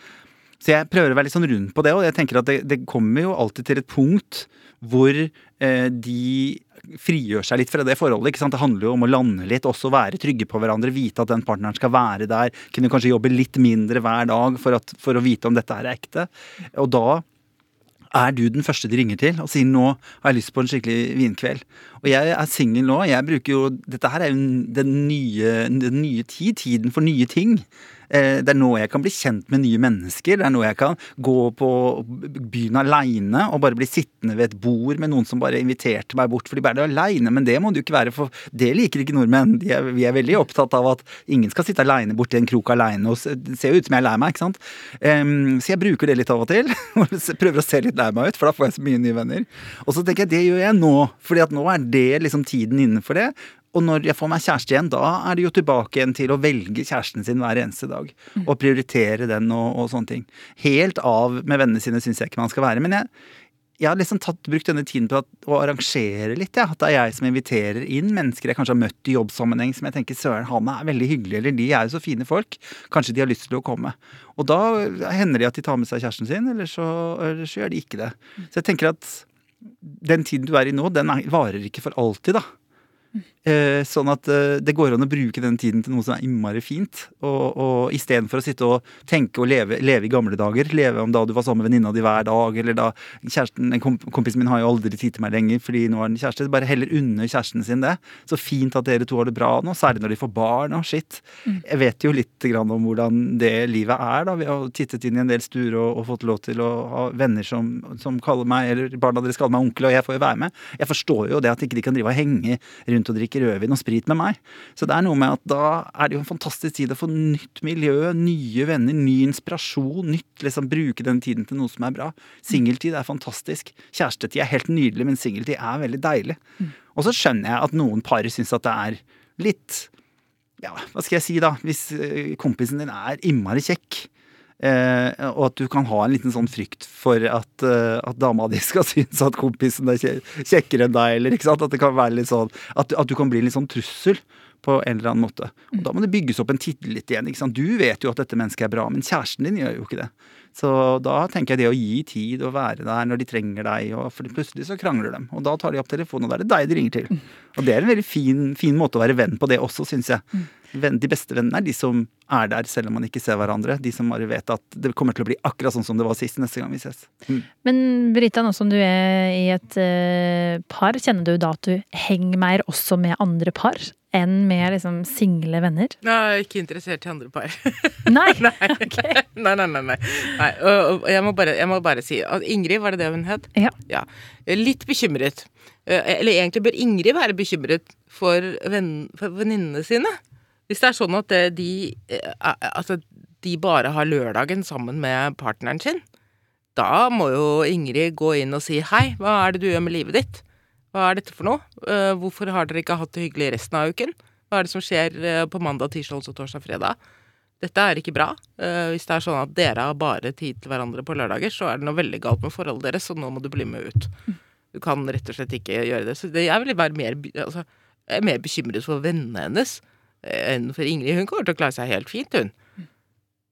Så jeg prøver å være litt sånn rund på det, og jeg tenker at det, det kommer jo alltid til et punkt hvor eh, de frigjør seg litt fra det forholdet. ikke sant? Det handler jo om å lande litt, også være trygge på hverandre, vite at den partneren skal være der. Kunne kanskje jobbe litt mindre hver dag for, at, for å vite om dette er ekte. Og da er du den første de ringer til og sier 'nå har jeg lyst på en skikkelig vinkveld'. Og jeg er singel nå. jeg bruker jo, Dette her er jo den nye, den nye tid. Tiden for nye ting. Eh, Det er nå jeg kan bli kjent med nye mennesker. Det er nå jeg kan gå på byen aleine og bare bli sittende ved et bord med noen som bare inviterte meg bort. For de bare er aleine, men det må du ikke være, for det liker ikke nordmenn. De er, vi er veldig opptatt av at ingen skal sitte aleine borti en krok aleine. Det ser jo ut som jeg er lei meg, ikke sant. Så jeg bruker det litt av og til. [LAUGHS] Prøver å se litt lei meg ut, for da får jeg så mye nye venner. Og så tenker jeg det gjør jeg nå, fordi at nå er det liksom tiden innenfor det. Og når jeg får meg kjæreste igjen, da er det jo tilbake igjen til å velge kjæresten sin hver eneste dag. Og prioritere den og, og sånne ting. Helt av med vennene sine syns jeg ikke man skal være. Men jeg, jeg har liksom tatt, brukt denne tiden på at, å arrangere litt. Ja. At det er jeg som inviterer inn mennesker jeg kanskje har møtt i jobbsammenheng som jeg tenker søren, han er veldig hyggelig, eller de er jo så fine folk. Kanskje de har lyst til å komme. Og da hender det at de tar med seg kjæresten sin, eller så, eller så gjør de ikke det. Så jeg tenker at den tiden du er i nå, den er, varer ikke for alltid, da. Eh, sånn at eh, det går an å bruke den tiden til noe som er innmari fint. Og, og istedenfor å sitte og tenke og leve, leve i gamle dager, leve om da du var sammen med venninna di hver dag, eller da kjæresten en komp Kompisen min har jo aldri tid til meg lenger fordi nå er han kjæreste. Bare heller unne kjæresten sin det. Så fint at dere to har det bra nå, særlig når de får barn og shit. Jeg vet jo litt om hvordan det livet er, da. Vi har tittet inn i en del stuer og, og fått lov til å ha venner som, som kaller meg, eller barna deres kaller meg onkel, og jeg får jo være med. Jeg forstår jo det at ikke de kan drive og henge rundt og drikke rødvin og sprit med meg. Så det er noe med at da er det jo en fantastisk tid å få nytt miljø, nye venner, ny inspirasjon, nytt liksom bruke den tiden til noe som er bra. Singeltid er fantastisk. Kjærestetid er helt nydelig, men singeltid er veldig deilig. Og så skjønner jeg at noen par syns at det er litt ja, hva skal jeg si da, hvis eh, kompisen din er innmari kjekk, eh, og at du kan ha en liten sånn frykt for at, eh, at dama di [LAUGHS] skal synes at kompisen er kjekkere enn deg, eller ikke sant, at det kan være litt sånn, at, at du kan bli en litt sånn trussel på en eller annen måte. Og da må det bygges opp en tillit igjen, ikke sant. Du vet jo at dette mennesket er bra, men kjæresten din gjør jo ikke det. Så da tenker jeg det å gi tid og være der når de trenger deg, og for plutselig så krangler de, og da tar de opp telefonen, og da er det deg de ringer til. Og det er en veldig fin, fin måte å være venn på det også, syns jeg. De beste vennene er de som er der selv om man ikke ser hverandre. De som bare vet at det kommer til å bli akkurat sånn som det var sist neste gang vi ses. Mm. Men Brita, nå som du er i et uh, par, kjenner du da at du henger mer også med andre par enn med liksom single venner? Jeg er ikke interessert i andre par. [LAUGHS] Nei! [LAUGHS] nei. [LAUGHS] Ok. nei, nei, nei. nei. nei. Og, og jeg, må bare, jeg må bare si at Ingrid, var det det hun het? Ja. Litt bekymret. Eh, Eller egentlig bør Ingrid være bekymret for, venn, for venninnene sine. Hvis det er sånn at eh, de, eh, altså, de bare har lørdagen sammen med partneren sin, da må jo Ingrid gå inn og si hei, hva er det du gjør med livet ditt? Hva er dette for noe? Eh, Hvorfor har dere ikke hatt det hyggelig resten av uken? Hva er det som skjer på mandag, tirsdag, onsdag, torsdag, fredag? Dette er ikke bra. Hvis det er sånn at dere har bare tid til hverandre på lørdager, så er det noe veldig galt med forholdet deres, så nå må du bli med ut. Du kan rett og slett ikke gjøre det. Så jeg vil være mer, altså, er mer bekymret for vennene hennes enn for Ingrid. Hun kommer til å klare seg helt fint, hun.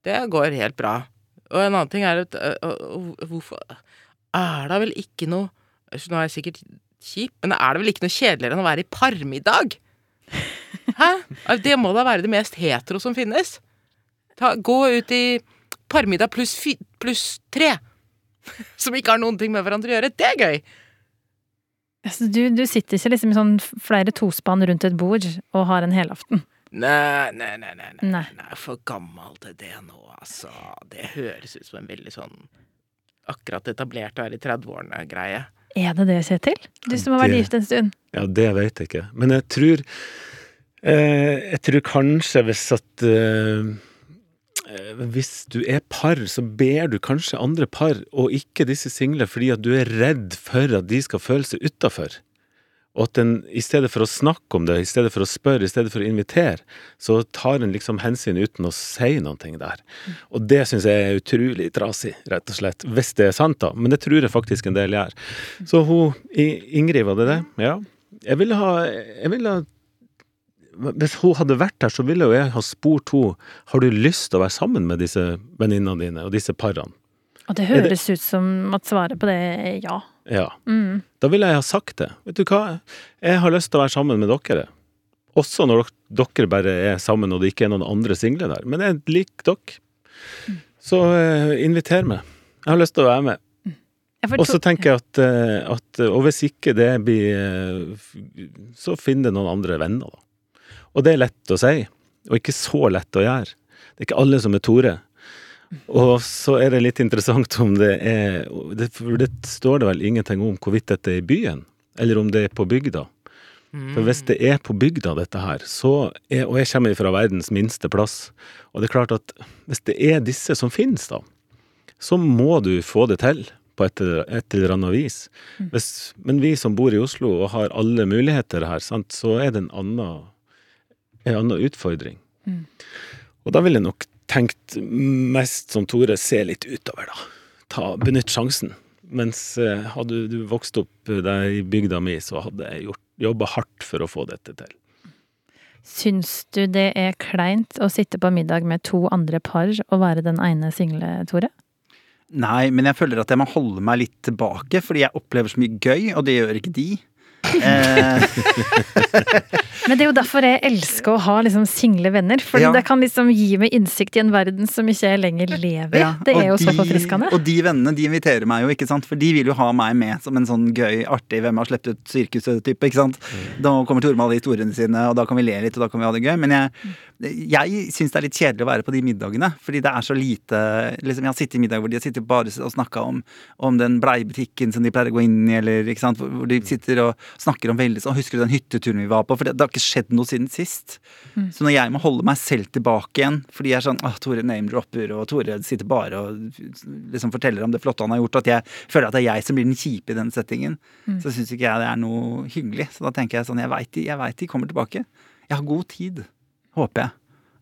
Det går helt bra. Og en annen ting er at øh, hvorfor er da vel ikke noe Nå er jeg sikkert kjip, men er det vel ikke noe kjedeligere enn å være i parmiddag? Hæ? Det må da være det mest hetero som finnes. Ta, gå ut i parmiddag pluss plus tre. [LAUGHS] Som ikke har noen ting med hverandre å gjøre. Det er gøy! Altså, du, du sitter ikke liksom i sånn flere tospann rundt et bord og har en helaften. Nei, nei, nei, nei, nei, Nei. nei. for gammel til det nå, altså. Det høres ut som en veldig sånn akkurat etablert å være i 30-årene-greie. Er det det, Kjetil? Du som har vært Det- gift en stund. Ja, det vet jeg ikke. Men jeg tror eh, Jeg tror kanskje hvis at eh, eh, Hvis du er par, så ber du kanskje andre par, og ikke disse single, fordi at du er redd for at de skal føle seg utafor. Og at en i stedet for å snakke om det, i stedet for å spørre, i stedet for å invitere, så tar en liksom hensyn uten å si noe der. Og det syns jeg er utrolig trasig, rett og slett. Hvis det er sant, da. Men det tror jeg faktisk en del gjør. Så hun Ingrid, var det det? Ja. Jeg ville ha, jeg ville ha Hvis hun hadde vært her, så ville jo jeg ha spurt henne Har du lyst til å være sammen med disse venninnene dine og disse parene. Og det høres det- ut som at svaret på det er ja. Ja. Mm. Da ville jeg ha sagt det. Vet du hva, jeg har lyst til å være sammen med dere. Også når dere bare er sammen og det ikke er noen andre single der. Men jeg liker dere. Så eh, inviter meg. Jeg har lyst til å være med. Og så tenker jeg at, eh, at Og hvis ikke det blir eh, Så finn det noen andre venner, da. Og det er lett å si, og ikke så lett å gjøre. Det er ikke alle som er Tore. Og så er det litt interessant om det er det, For det står det vel ingenting om hvorvidt dette er i byen, eller om det er på bygda. For hvis det er på bygda, dette her, så er, og jeg kommer fra verdens minste plass, og det er klart at hvis det er disse som finnes, da, så må du få det til på et, et eller annet vis. Hvis, men vi som bor i Oslo og har alle muligheter her, sant, så er det en annen, en annen utfordring. Og da vil jeg nok tenkt mest som Tore, se litt utover, da. Ta, benytt sjansen. Mens eh, hadde du vokst opp der i bygda mi, så hadde jeg gjort, jobba hardt for å få dette til. Syns du det er kleint å sitte på middag med to andre par og være den ene single, Tore? Nei, men jeg føler at jeg må holde meg litt tilbake, fordi jeg opplever så mye gøy, og det gjør ikke de. Eh, [LAUGHS] Men det er jo derfor jeg elsker å ha liksom single venner. For Ja. det kan liksom gi meg innsikt i en verden som ikke jeg lenger lever i. ja, det er og jo så de- forfriskende. Og de vennene de inviterer meg jo, ikke sant? for de vil jo ha meg med som en sånn gøy, artig Hvem har sluppet ut sirkuset-type. ikke sant? Da kommer Tore med alle historiene sine, og da kan vi le litt, og da kan vi ha det gøy. Men jeg, jeg syns det er litt kjedelig å være på de middagene, fordi det er så lite liksom Jeg har sittet i middag hvor de har sittet bare og snakka om, om den bleiebutikken som de pleier å gå inn i, eller ikke sant, hvor de sitter og snakker om veldig sånn Husker du den hytteturen vi var på? For det, det har ikke skjedd noe siden sist. Så når jeg må holde meg selv tilbake igjen fordi jeg er sånn ah, Tore name-dropper, og Tore sitter bare og liksom forteller om det flotte han har gjort, at jeg føler at det er jeg som blir den kjipe i den settingen, så syns ikke jeg det er noe hyggelig. Så da tenker jeg sånn Jeg veit de, jeg vet de kommer tilbake. Jeg har god tid. Håper jeg.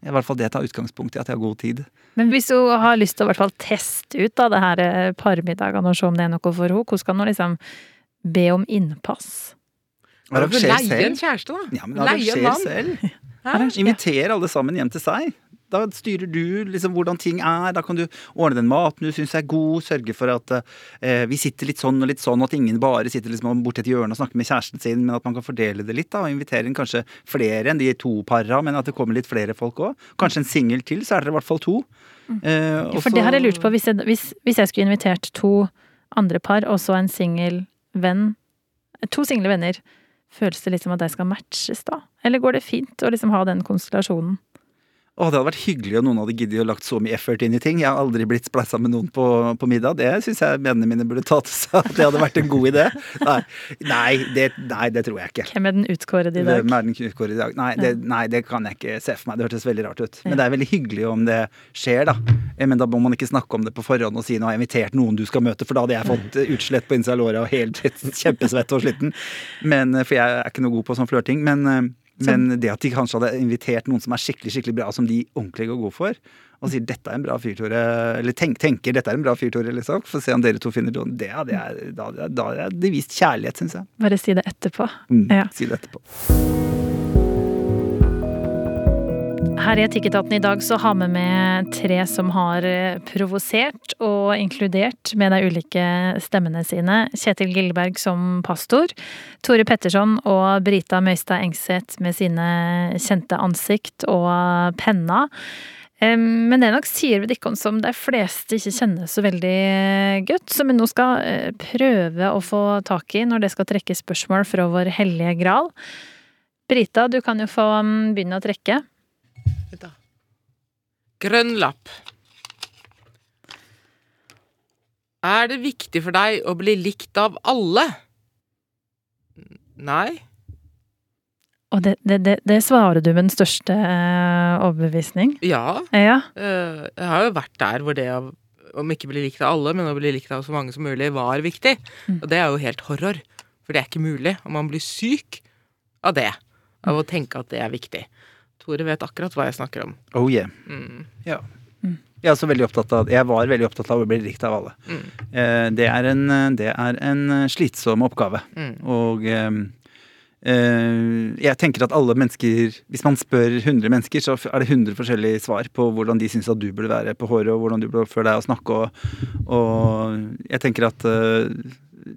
I hvert fall det tar utgangspunkt i at jeg har god tid. Men hvis hun har lyst til å i hvert fall teste ut da, det her eh, parmiddagene og se om det er noe for henne, hvordan kan hun liksom be om innpass? Arranger Leie en kjæreste, da. Ja, men Leie en mann. selv. Inviter alle sammen hjem til seg. Da styrer du liksom hvordan ting er. Da kan du ordne den maten du syns er god. Sørge for at eh, vi sitter litt sånn og litt sånn, og at ingen bare sitter liksom borti et hjørne og snakker med kjæresten sin, men at man kan fordele det litt. da, Og invitere inn kanskje flere enn de to para, men at det kommer litt flere folk òg. Kanskje en singel til, så er dere i hvert fall to. Eh, og Mm. For det har jeg lurt på, hvis jeg, hvis, hvis jeg skulle invitert to andre par, og så en singel venn To single venner. Føles det liksom at de skal matches da? Eller går det fint å liksom ha den konstellasjonen? Å, det hadde vært hyggelig om noen hadde giddet å lagt så mye effort inn i ting. Jeg har aldri blitt spleisa med noen på, på middag. Det syns jeg vennene mine burde ta til seg. At det hadde vært en god idé. Nei, nei, det, nei, det tror jeg ikke. Hvem er den utkårede i dag? Hvem er den kutkåret i dag? Nei det, nei, det kan jeg ikke se for meg. Det hørtes veldig rart ut. Men det er veldig hyggelig om det skjer, da. Eh, Men da må man ikke snakke om det på forhånd og si nå har jeg invitert noen du skal møte, for da hadde jeg fått eh, utslett på innsida av låret og helt [LAUGHS] kjempesvett og sliten. Men, eh, for jeg er ikke noe god på sånn flørting. Men, men det at de kanskje hadde invitert noen som er skikkelig skikkelig bra, som de ordentlig går god for, og sier 'dette er en bra fyr, Tore', eller tenk, tenker 'dette er en bra fyr, Tore', liksom, for å se om dere to finner noen, det hadde jeg, da da hadde jeg vist kjærlighet, syns jeg. Bare si det etterpå. Mm, Ja. Si det etterpå. Her i Etikketaten i dag så har vi med tre som har eh, provosert og inkludert med de ulike stemmene sine. Kjetil Gilleberg som pastor, Tore Petterson og Brita Møystad Engseth med sine kjente ansikt og penner. Men det er nok sier ved Dikkon som de fleste ikke kjenner så veldig godt, som vi nå skal eh, prøve å få tak i når det skal trekke spørsmål fra vår hellige gral. Brita, du kan jo få mm, begynne å trekke. Grønn lapp. Er det viktig for deg å bli likt av alle? Nei. Og det, det, det, det svarer du med den største eh, overbevisning? Ja. Ja. eh, jeg har jo vært der hvor det å om ikke bli likt av alle, men å bli likt av så mange som mulig, var viktig. Mm. Og det er jo helt horror. For det er ikke mulig. Og man blir syk av det. Av å tenke at det er viktig. Tore vet akkurat hva jeg snakker om. Oh yeah. Mm. Ja. Mm. Jeg, er veldig opptatt av, jeg var veldig opptatt av å bli likt av alle. Mm. Eh, det, er en, det er en slitsom oppgave. Mm. Og eh, eh, jeg tenker at alle mennesker Hvis man spør 100 mennesker, så er det 100 forskjellige svar på hvordan de syns at du burde være på håret, og hvordan du burde oppføre deg og snakke. Og, og jeg tenker at eh,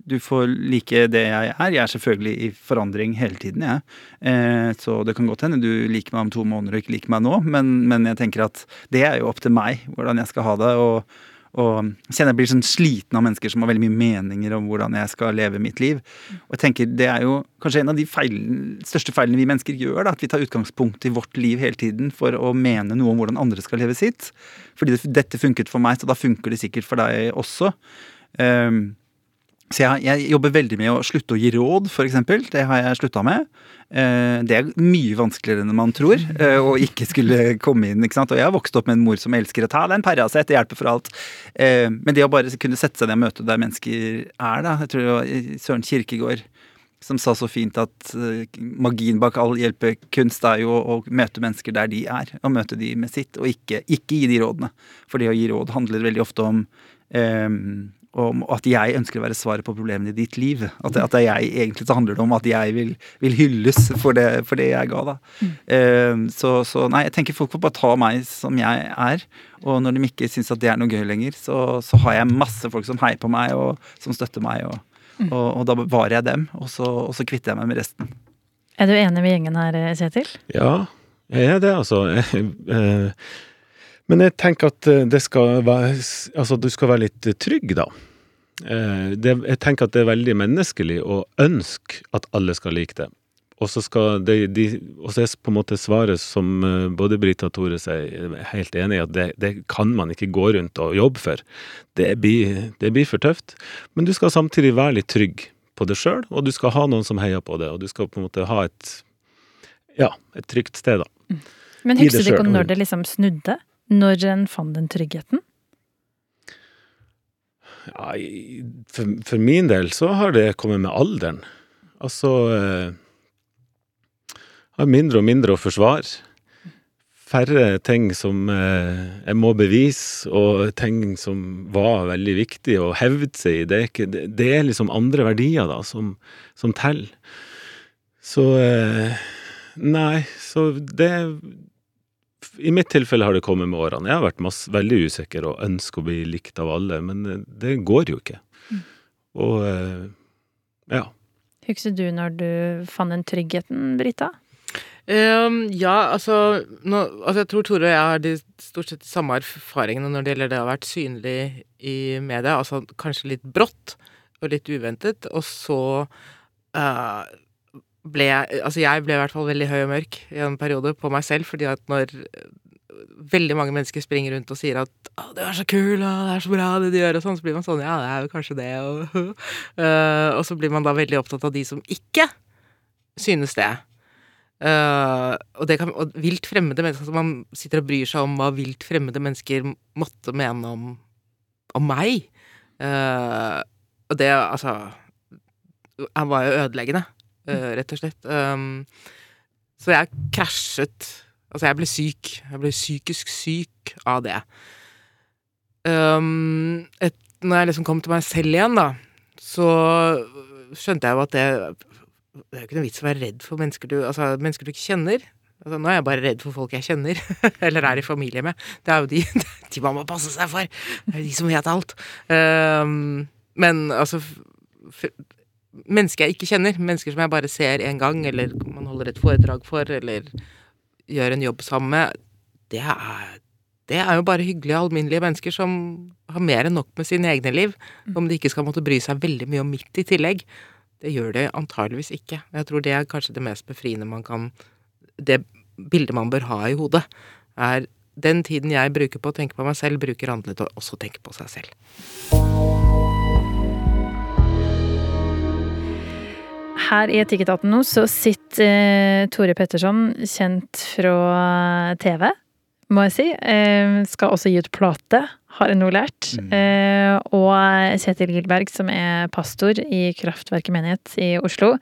du får like det jeg er. Jeg er selvfølgelig i forandring hele tiden, jeg. Eh, så det kan godt hende du liker meg om to måneder og ikke liker meg nå, men, men jeg tenker at det er jo opp til meg hvordan jeg skal ha det. og og kjenner jeg blir sånn sliten av mennesker som har veldig mye meninger om hvordan jeg skal leve mitt liv. Og jeg tenker Det er jo kanskje en av de feil, største feilene vi mennesker gjør. Da, at vi tar utgangspunkt i vårt liv hele tiden for å mene noe om hvordan andre skal leve sitt. Fordi det, dette funket for meg, så da funker det sikkert for deg også. Um, så jeg, jeg, jobber veldig med å slutte å gi råd, f.eks. Det har jeg slutta med. Eh, det er mye vanskeligere enn man tror, eh, å ikke skulle komme inn. ikke sant? Og jeg har vokst opp med en mor som elsker å ta deg en Paracet, det hjelper for alt. Eh, men det å bare kunne sette seg ned og møte der mennesker er, da Jeg tror det var Søren Kirkegård som sa så fint at magien bak all hjelpekunst er jo å møte mennesker der de er. Og møte de med sitt, og ikke, ikke gi de rådene. For det å gi råd handler veldig ofte om um, om at jeg ønsker å være svaret på problemene i ditt liv. At, at det er jeg, egentlig så handler det om at jeg vil, vil hylles for det, for det, jeg ga, da. Mm. Uh, så, så, nei, jeg tenker folk får bare ta meg som jeg er. Og når de ikke syns at det er noe gøy lenger, så, så, har jeg masse folk som heier på meg, og som støtter meg. Og, mm. og, og da bevarer jeg dem, og så, og så kvitter jeg meg med resten. Er du enig med gjengen her, Kjetil? Ja, jeg er det, altså. [LAUGHS] Men jeg tenker at det skal være Altså, du skal være litt trygg, da. Det, jeg tenker at det er veldig menneskelig å ønske at alle skal like det. Og så skal de, de Og så er på en måte svaret som både Brita og Tore sier, helt enig i at det, det, kan man ikke gå rundt og jobbe for. Det blir, det blir for tøft. Men du skal samtidig være litt trygg på det sjøl, og du skal ha noen som heier på det, og du skal på en måte ha et ja, et trygt sted, da. Men husker du ikke når det liksom snudde? Når en fant den tryggheten? Ja, for, for, min del så har det kommet med alderen. Altså eh, Har mindre og mindre å forsvare. Færre ting som eh, jeg må bevise, og ting som var veldig viktig å hevde seg i. Det er, ikke, det, er liksom andre verdier da, som, som teller. Så eh, Nei, så det I mitt tilfelle har det kommet med årene. Jeg har vært masse, veldig usikker og ønsker å bli likt av alle, men det går jo ikke. Mm. Og ja. Husker du når du fant den tryggheten, Brita? Um, ja, altså, nå, altså Jeg tror Tore og jeg har de stort sett de samme erfaringene når det gjelder det å ha vært synlig i media. Altså kanskje litt brått og litt uventet, og så uh, ble jeg Altså, jeg ble i hvert fall veldig høy og mørk i en periode på meg selv, fordi at når veldig mange mennesker springer rundt og sier at 'Å, du er så kul, og det er så bra det du gjør', og sånn, så blir man sånn 'Ja, det er jo kanskje det', og uh, [LAUGHS] Og så blir man da veldig opptatt av de som ikke synes det. Uh, og, det kan, og vilt fremmede mennesker altså Man sitter og bryr seg om hva vilt fremmede mennesker måtte mene om, om meg. Uh, og det, altså Han var jo ødeleggende rett og slett. Um, så jeg krasjet. Altså, jeg ble syk. Jeg ble psykisk syk av det. Um, et, når jeg liksom kom til meg selv igjen, da, så skjønte jeg jo at det Det er jo ikke noe vits å være redd for mennesker du, altså, mennesker du ikke kjenner. Altså, nå er jeg bare redd for folk jeg kjenner, [LAUGHS] eller er i familie med. Det er jo de, [LAUGHS] de man må passe seg for. Det er jo de som vet alt. Um, men altså Mennesker jeg ikke kjenner, mennesker som jeg bare ser en gang, eller man holder et foredrag for, eller gjør en jobb sammen med, det er, det er jo bare hyggelige, alminnelige mennesker som har mer enn nok med sine egne liv. Om de ikke skal måtte bry seg veldig mye om mitt i tillegg. Det gjør det antageligvis ikke. Jeg tror det er kanskje det mest befriende man kan Det bildet man bør ha i hodet, er den tiden jeg bruker på å tenke på meg selv, bruker andre til å også tenke på seg selv. Her i Etikketaten nå så sitter eh, Tore Petterson, kjent fra TV, må jeg si. Eh, skal også gi ut plate, har jeg nå lært. Eh, og Kjetil Gilberg, som er pastor i Kraftverket menighet i Oslo.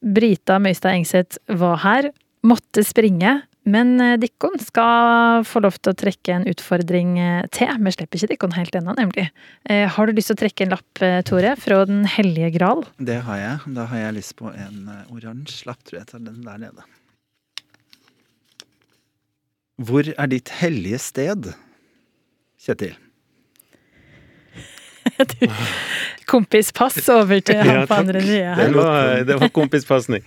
Brita Møystad Engseth var her, måtte springe. Men eh, Dikkon skal få lov til å trekke en utfordring eh, til. Vi slipper ikke Dikkon helt ennå, nemlig. Eh, har du lyst til å trekke en lapp, Tore, fra Den hellige gral? Det har jeg. Da har jeg lyst på en oransje lapp, tror jeg. tar den der nede. Hvor er ditt hellige sted, Kjetil? [LAUGHS] Kompispass over til [LAUGHS] han Ja, på andre sida Det var, det var kompispasning.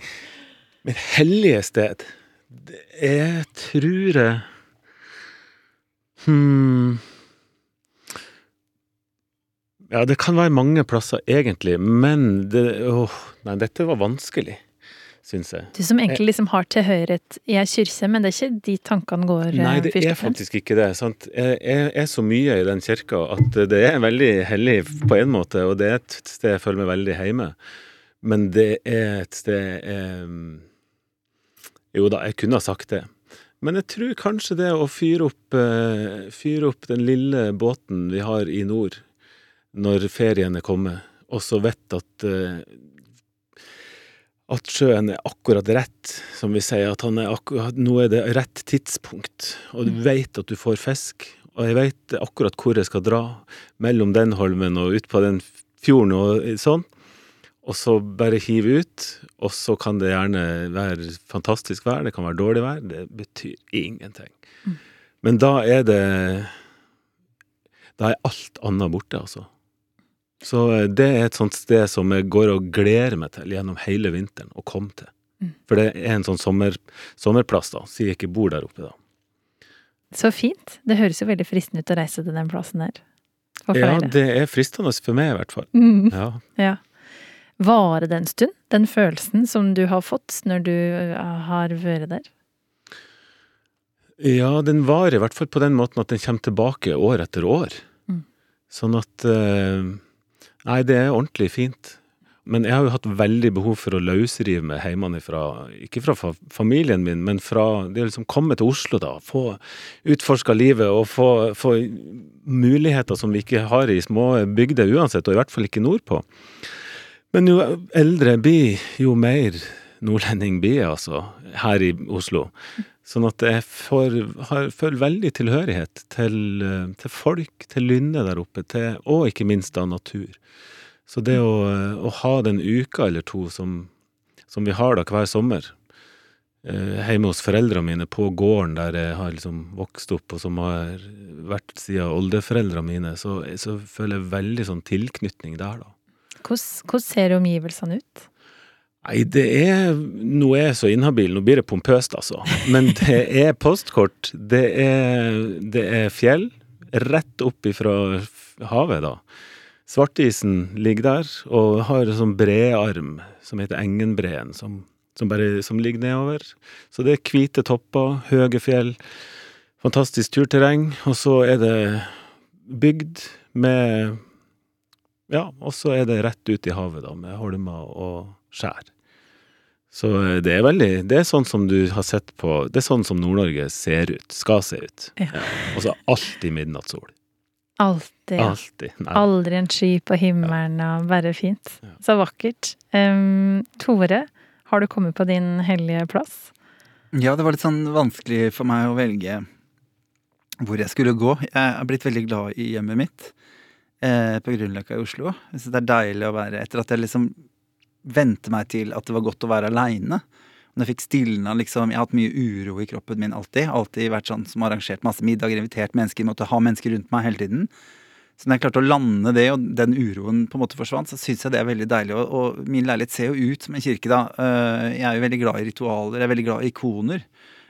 Mitt hellige sted Er, tror jeg Hm Ja, det kan være mange plasser, egentlig, men det, åh, Nei, dette var vanskelig, syns jeg. Du som egentlig liksom har tilhørighet i ei kirke, men det er ikke de tankene går eh, Nei, det først er faktisk ikke det. Sant? Jeg, jeg er så mye i den kirka at det er veldig hellig på en måte, og det er et sted jeg føler meg veldig hjemme. Men det er et sted eh, Jo da, jeg kunne ha sagt det. Men jeg tror kanskje det å fyre opp, eh, fyre opp den lille båten vi har i nord når ferien er kommet, og så vet at eh, at sjøen er akkurat rett, som vi sier, at han er akkurat, nå er det rett tidspunkt, og du vet at du får fisk, og jeg vet akkurat hvor jeg skal dra, mellom den holmen og ut på den fjorden og sånn, og så bare hive ut, og så kan det gjerne være fantastisk vær, det kan være dårlig vær, det betyr ingenting. Men da er det, da er alt annet borte, altså. Så eh, det er et sånt sted som jeg går og gleder meg til gjennom hele vinteren å komme til. For det er en sånn sommer, sommerplass, da, siden jeg ikke bor der oppe, da. Så fint. Det høres jo veldig fristende ut å reise til den plassen der. Ja, det er fristende for meg, i hvert fall. Mm, Ja. ja. Varer det en stund, den følelsen som du har fått når du eh, har vært der? ja, den varer i hvert fall på den måten at den kommer tilbake år etter år. Mm. Sånn at eh, Nei, det er ordentlig fint. Men jeg har jo hatt veldig behov for å løsrive meg hjemmefra, ikke fra familien min, men fra det å liksom komme til Oslo, da. Få utforska livet og få, få muligheter som vi ikke har i små bygder uansett, og i hvert fall ikke nordpå. Men jo eldre jeg blir, jo mer nordlending blir jeg, altså, her i Oslo. Sånn at jeg får, har, føler veldig tilhørighet til, eh, til folk, til lynnet der oppe, til, og ikke minst da natur. Så det å, å ha den uka eller to som, som vi har da hver sommer, eh, hjemme hos foreldrene mine på gården der jeg har liksom vokst opp, og som har vært siden oldeforeldrene mine, så, så føler jeg veldig sånn tilknytning der, da. Hvordan, hvordan ser omgivelsene ut? Nei, det er Nå er jeg så inhabil, nå blir det pompøst, altså. Men det er postkort. Det er, det er fjell rett opp ifra havet, da. Svartisen ligger der og har en sånn brearm som heter Engenbreen, som, som bare som ligger nedover. Så det er hvite topper, høye fjell, fantastisk turterreng, og så er det bygd med Ja, og så er det rett ut i havet, da, med holmer og skjær. Så eh, det er veldig Det er sånn som du har sett på Det er sånn som Nord-Norge ser ut. Skal se ut. Ja. Og så alltid midnattssol. Alltid. Altid, Alltid. Aldri en sky på himmelen, og bare fint. Ja. Så vakkert. Um, Tore, har du kommet på din hellige plass? Ja, det var litt sånn vanskelig for meg å velge hvor jeg skulle gå. Jeg er blitt veldig glad i hjemmet mitt eh, på Grünerløkka i Oslo. Jeg syns det er deilig å være Etter at jeg liksom vente meg til at det var godt å være aleine, jeg fikk stilna liksom Jeg har hatt mye uro i kroppen min alltid. Alltid vært sånn som arrangert masse middager, invitert mennesker, måtte ha mennesker rundt meg hele tiden. Så når jeg klarte å lande det, og den uroen på en måte forsvant, så syns jeg det er veldig deilig. Og, og min leilighet ser jo ut som en kirke, da. Eh, Jeg er jo veldig glad i ritualer, jeg er veldig glad i ikoner.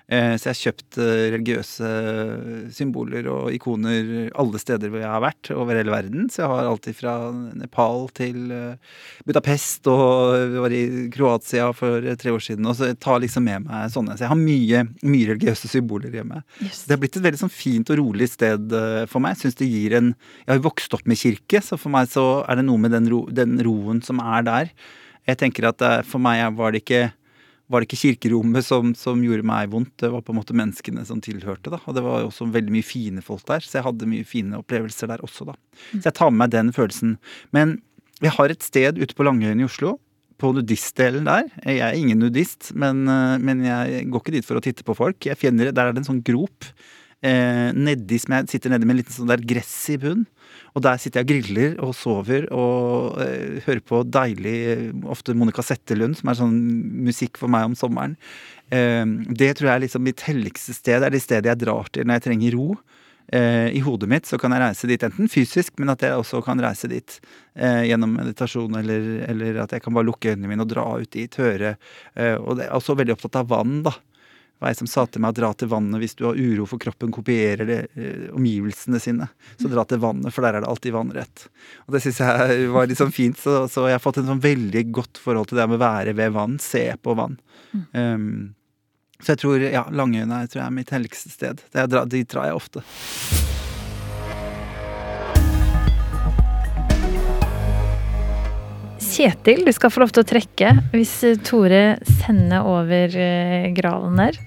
Eh, Så jeg har kjøpt eh, religiøse symboler og ikoner alle steder hvor jeg har vært over hele verden. Så jeg har alltid fra Nepal til eh, Budapest og var i Kroatia for tre år siden. Og så jeg tar liksom med meg sånne. Så jeg har mye, mye religiøse symboler hjemme. Yes. Det har blitt et veldig sånn fint og rolig sted for meg. Jeg synes det gir en Jeg har jo vokst opp med kirke, så for meg så er det noe med den, ro, den roen som er der. Jeg tenker at for meg var det ikke var det ikke kirkerommet som, som gjorde meg vondt, det var på en måte menneskene som tilhørte. da, Og det var også veldig mye fine folk der, så jeg hadde mye fine opplevelser der også, da. Så jeg tar med meg den følelsen. Men jeg har et sted ute på Langøyen i Oslo, på nudistdelen der. Jeg er ingen nudist, men, eh, men jeg går ikke dit for å titte på folk. Jeg finner, Der er det en sånn grop. Eh, nedi som jeg sitter nedi med en liten sånn der gress i bunn. Og der sitter jeg og griller og sover og eh, hører på deilig, ofte Monica Settelund, som er sånn musikk for meg om sommeren. Eh, det tror jeg er liksom mitt helligste sted. Det er det stedet jeg drar til når jeg trenger ro. Eh, I hodet mitt så kan jeg reise dit, enten fysisk, men at jeg også kan reise dit eh, gjennom meditasjon, eller, eller at jeg kan bare lukke øynene mine og dra ut dit, høre. Eh, og det er også veldig opptatt av vann, da. Var ei som sa til meg å dra til vannet hvis du har uro for kroppen kopierer det, eh, omgivelsene sine. Så dra til vannet, for der er det alltid vannrett. Og det syns jeg [LAUGHS] var litt sånn fint, så, så jeg har fått en sånn veldig godt forhold til det med å være ved vann, se på vann. Um, så jeg tror ja, Langøyene er, tror jeg, er mitt helligste sted. Det dit drar jeg ofte. Kjetil, du skal få lov til å trekke hvis eh, Tore sender over eh, gralen der.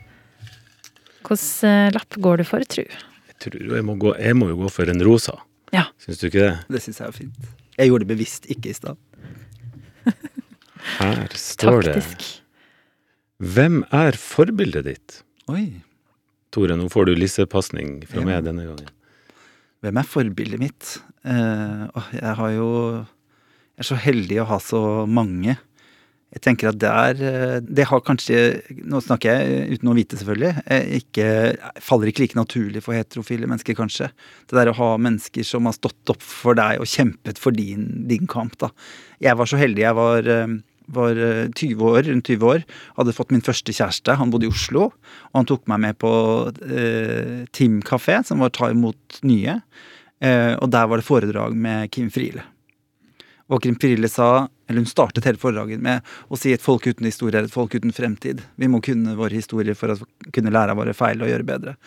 Hvilken eh, lapp går du for, tru? Jeg tror jeg må gå Jeg må jo gå for en rosa. Ja. Syns du ikke det? Det syns jeg er fint. Jeg gjorde det bevisst, ikke i stad. [LAUGHS] Her står det Hvem er forbildet ditt? Oi. Tore, nå får du lissepasning fra Ja. meg denne gangen. Hvem er forbildet mitt? Uh, jeg har jo er så heldig å ha så mange. Jeg tenker at det er eh, Det har kanskje Nå snakker jeg uten å vite, selvfølgelig. eh, Ikke, faller ikke like naturlig for heterofile mennesker, kanskje. Det der å ha mennesker som har stått opp for deg og kjempet for din, din kamp, da. Jeg var så heldig. Jeg var eh, var eh, 20 år, rundt 20 år, hadde fått min første kjæreste. Han bodde i Oslo, og han tok meg med på eh, Tim kafé, som var ta imot nye. Eh, og der var det foredrag med Kim Friele. Og Kim Friele sa, eller hun startet hele foredraget med å si et folk uten historie er et folk uten fremtid. Vi må kunne våre historier for å kunne lære av våre feil og gjøre bedre.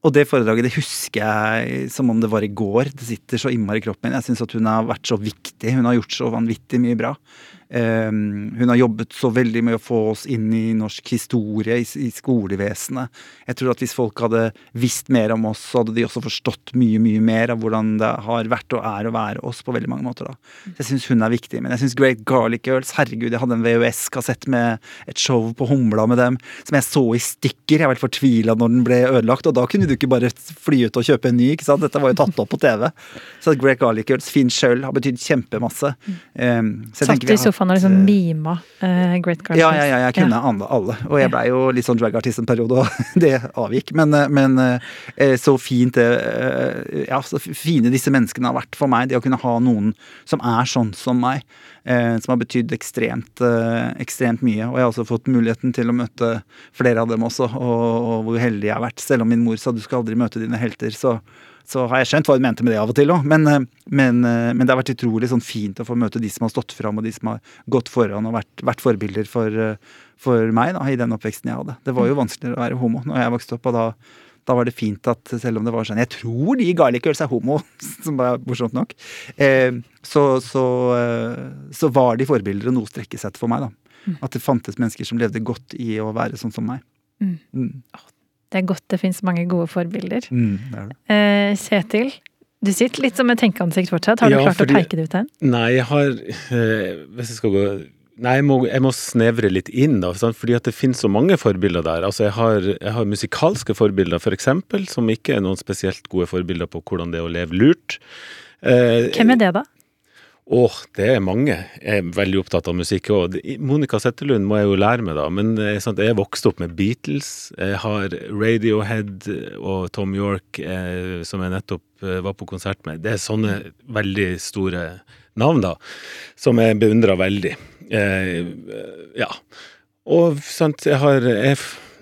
Og det foredraget det husker jeg som om det var i går. Det sitter så innmari i kroppen min. Jeg syns at hun har vært så viktig. Hun har gjort så vanvittig mye bra. Um, hun har jobbet så veldig med å få oss inn i norsk historie, i, skolevesenet. Jeg tror at hvis folk hadde visst mer om oss, så hadde de også forstått mye mye mer av hvordan det har vært og er å være oss på veldig mange måter. da. Jeg syns hun er viktig. Men jeg syns Great Garlic Girls Herregud, jeg hadde en VØS-kassett med et show på Humla med dem som jeg så i stykker. Jeg var helt fortvila når den ble ødelagt, og da kunne du ikke bare fly ut og kjøpe en ny. ikke sant? Dette var jo tatt opp på TV. Så Great Garlic Girls, Finn Schjøll, har betydd kjempemasse. Um, så jeg Satt i sofaen og har liksom eh, mima uh, Great Garden. ja, ja, ja, jeg kunne alle, alle. Og jeg Ja. blei jo litt sånn dragartist en periode, og [LAUGHS] det avgikk. Men, eh, men så fint det Ja, så fine disse menneskene har vært for meg. Det å kunne ha noen som er sånn som meg. Som har betydd ekstremt, ekstremt mye. Og jeg har også fått muligheten til å møte flere av dem også, og, og hvor heldig jeg har vært. Selv om min mor sa du skal aldri møte dine helter, så så har jeg skjønt hva hun mente med det av og til òg, men, eh, men, eh, men det har vært utrolig sånn fint å få møte de som har stått fram, og de som har gått foran og vært, vært forbilder for, eh, for meg da, i den oppveksten jeg hadde. Det var jo vanskeligere å være homo når jeg vokste opp, og da, da var det fint at selv om det var sånn Jeg tror de Garlic Girls er homo, [LAUGHS] som var morsomt nok. Eh, så, så, så var de forbilder og noe å strekke seg etter for meg, da. At det fantes mennesker som levde godt i å være sånn som meg. Mm. Mm. Det er godt det finnes mange gode forbilder. Mm, det det. Eh, Kjetil, du sitter litt som et tenkeansikt fortsatt. Har du Ja, klart fordi- å peike det ut en? Nei, jeg har eh, Hvis jeg skal gå Nei, jeg må, jeg må snevre litt inn, da, fordi at det finnes så mange forbilder der. Altså, jeg har, jeg har musikalske forbilder, for eksempel, som ikke er noen spesielt gode forbilder på hvordan det er å leve lurt. Eh, Hvem er det, da? Åh, det er mange. Jeg er veldig opptatt av musikk òg. Monica Settelund må jeg jo lære meg, da. Men sant, jeg vokste opp med Beatles. Jeg har Radiohead og Tom York, eh, som jeg nettopp eh, var på konsert med. Det er sånne veldig store navn, da, som jeg beundrer veldig. Eh, ja. Og sant, jeg har jeg,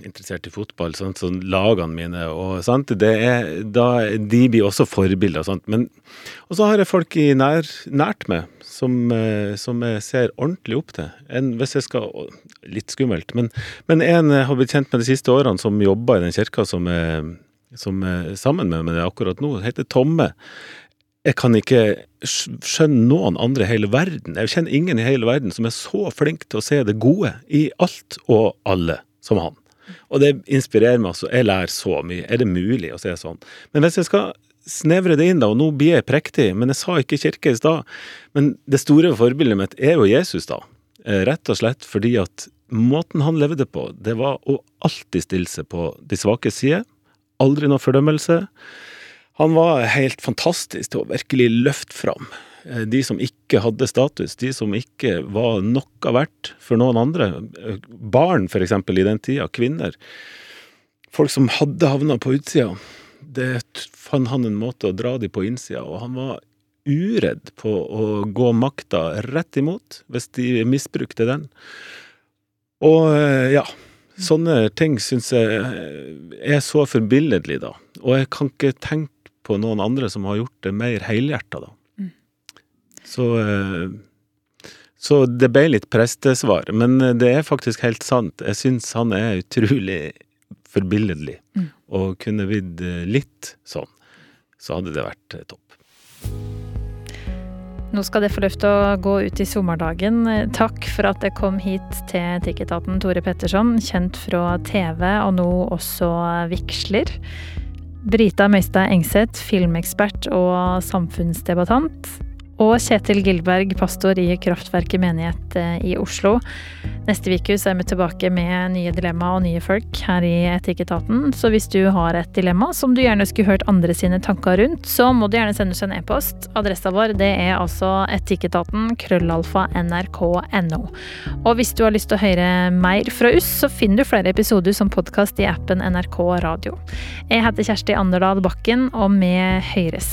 interessert i fotball, sant, så lagene mine og sant, er, da, De blir også forbilder. Sant, men Og så har jeg folk i nær, nært meg som, eh, som, jeg ser ordentlig opp til. En, hvis jeg skal Litt skummelt, men, men en jeg har blitt kjent med de siste årene, som jobber i den kirka som er, som er sammen med meg akkurat nå, heter Tomme. Jeg kan ikke skjønne noen andre i hele verden. Jeg kjenner ingen i hele verden som er så flink til å se det gode i alt og alle som han. Og det inspirerer meg altså. Jeg lærer så mye. Er det mulig å se sånn? Men hvis jeg skal snevre det inn, da, og nå blir jeg prektig, men jeg sa ikke kirke i stad. Men det store forbildet mitt er jo Jesus, da. Eh, rett og slett fordi at måten han levde på, det var å alltid stille seg på de svake side. Aldri noe fordømmelse. Han var helt fantastisk til å virkelig løfte fram de som ikke hadde status, de som ikke var noe verdt for noen andre. Eh, barn, eksempel, i den tida. Kvinner. Folk som hadde havna på utsida. Det fant han en måte å dra de på innsida, og han var uredd på å gå makta rett imot hvis de misbrukte den. Og eh, ja, sånne ting syns jeg er så forbilledlig, da. Og jeg kan ikke tenke på noen andre som har gjort det mer helhjerta, da. Så, eh, så det ble litt prestesvar. Men eh, det er faktisk helt sant. Jeg syns han er utrolig forbilledlig. Mm. Og kunne vidd eh, litt sånn, så hadde det vært topp. Nå skal det få lov til å gå ut i sommerdagen. Takk for at det kom hit til Etikketaten, Tore Petterson, kjent fra TV og nå også vigsler. Brita Møystad Engseth, filmekspert og samfunnsdebattant og Kjetil Gilberg, pastor i Kraftverket menighet eh, i Oslo. Neste uke er vi tilbake med nye dilemma og nye folk her i Etikketaten. Så hvis du har et dilemma som du gjerne skulle hørt andre sine tanker rundt, så må du gjerne sende oss en e-post. Adressa vår det er altså etikketaten krøllalfa nrk.no. Og hvis du har lyst til å høre mer fra oss, så finner du flere episoder som podkast i appen NRK Radio. Jeg heter Kjersti Anderdal Bakken, og vi høres.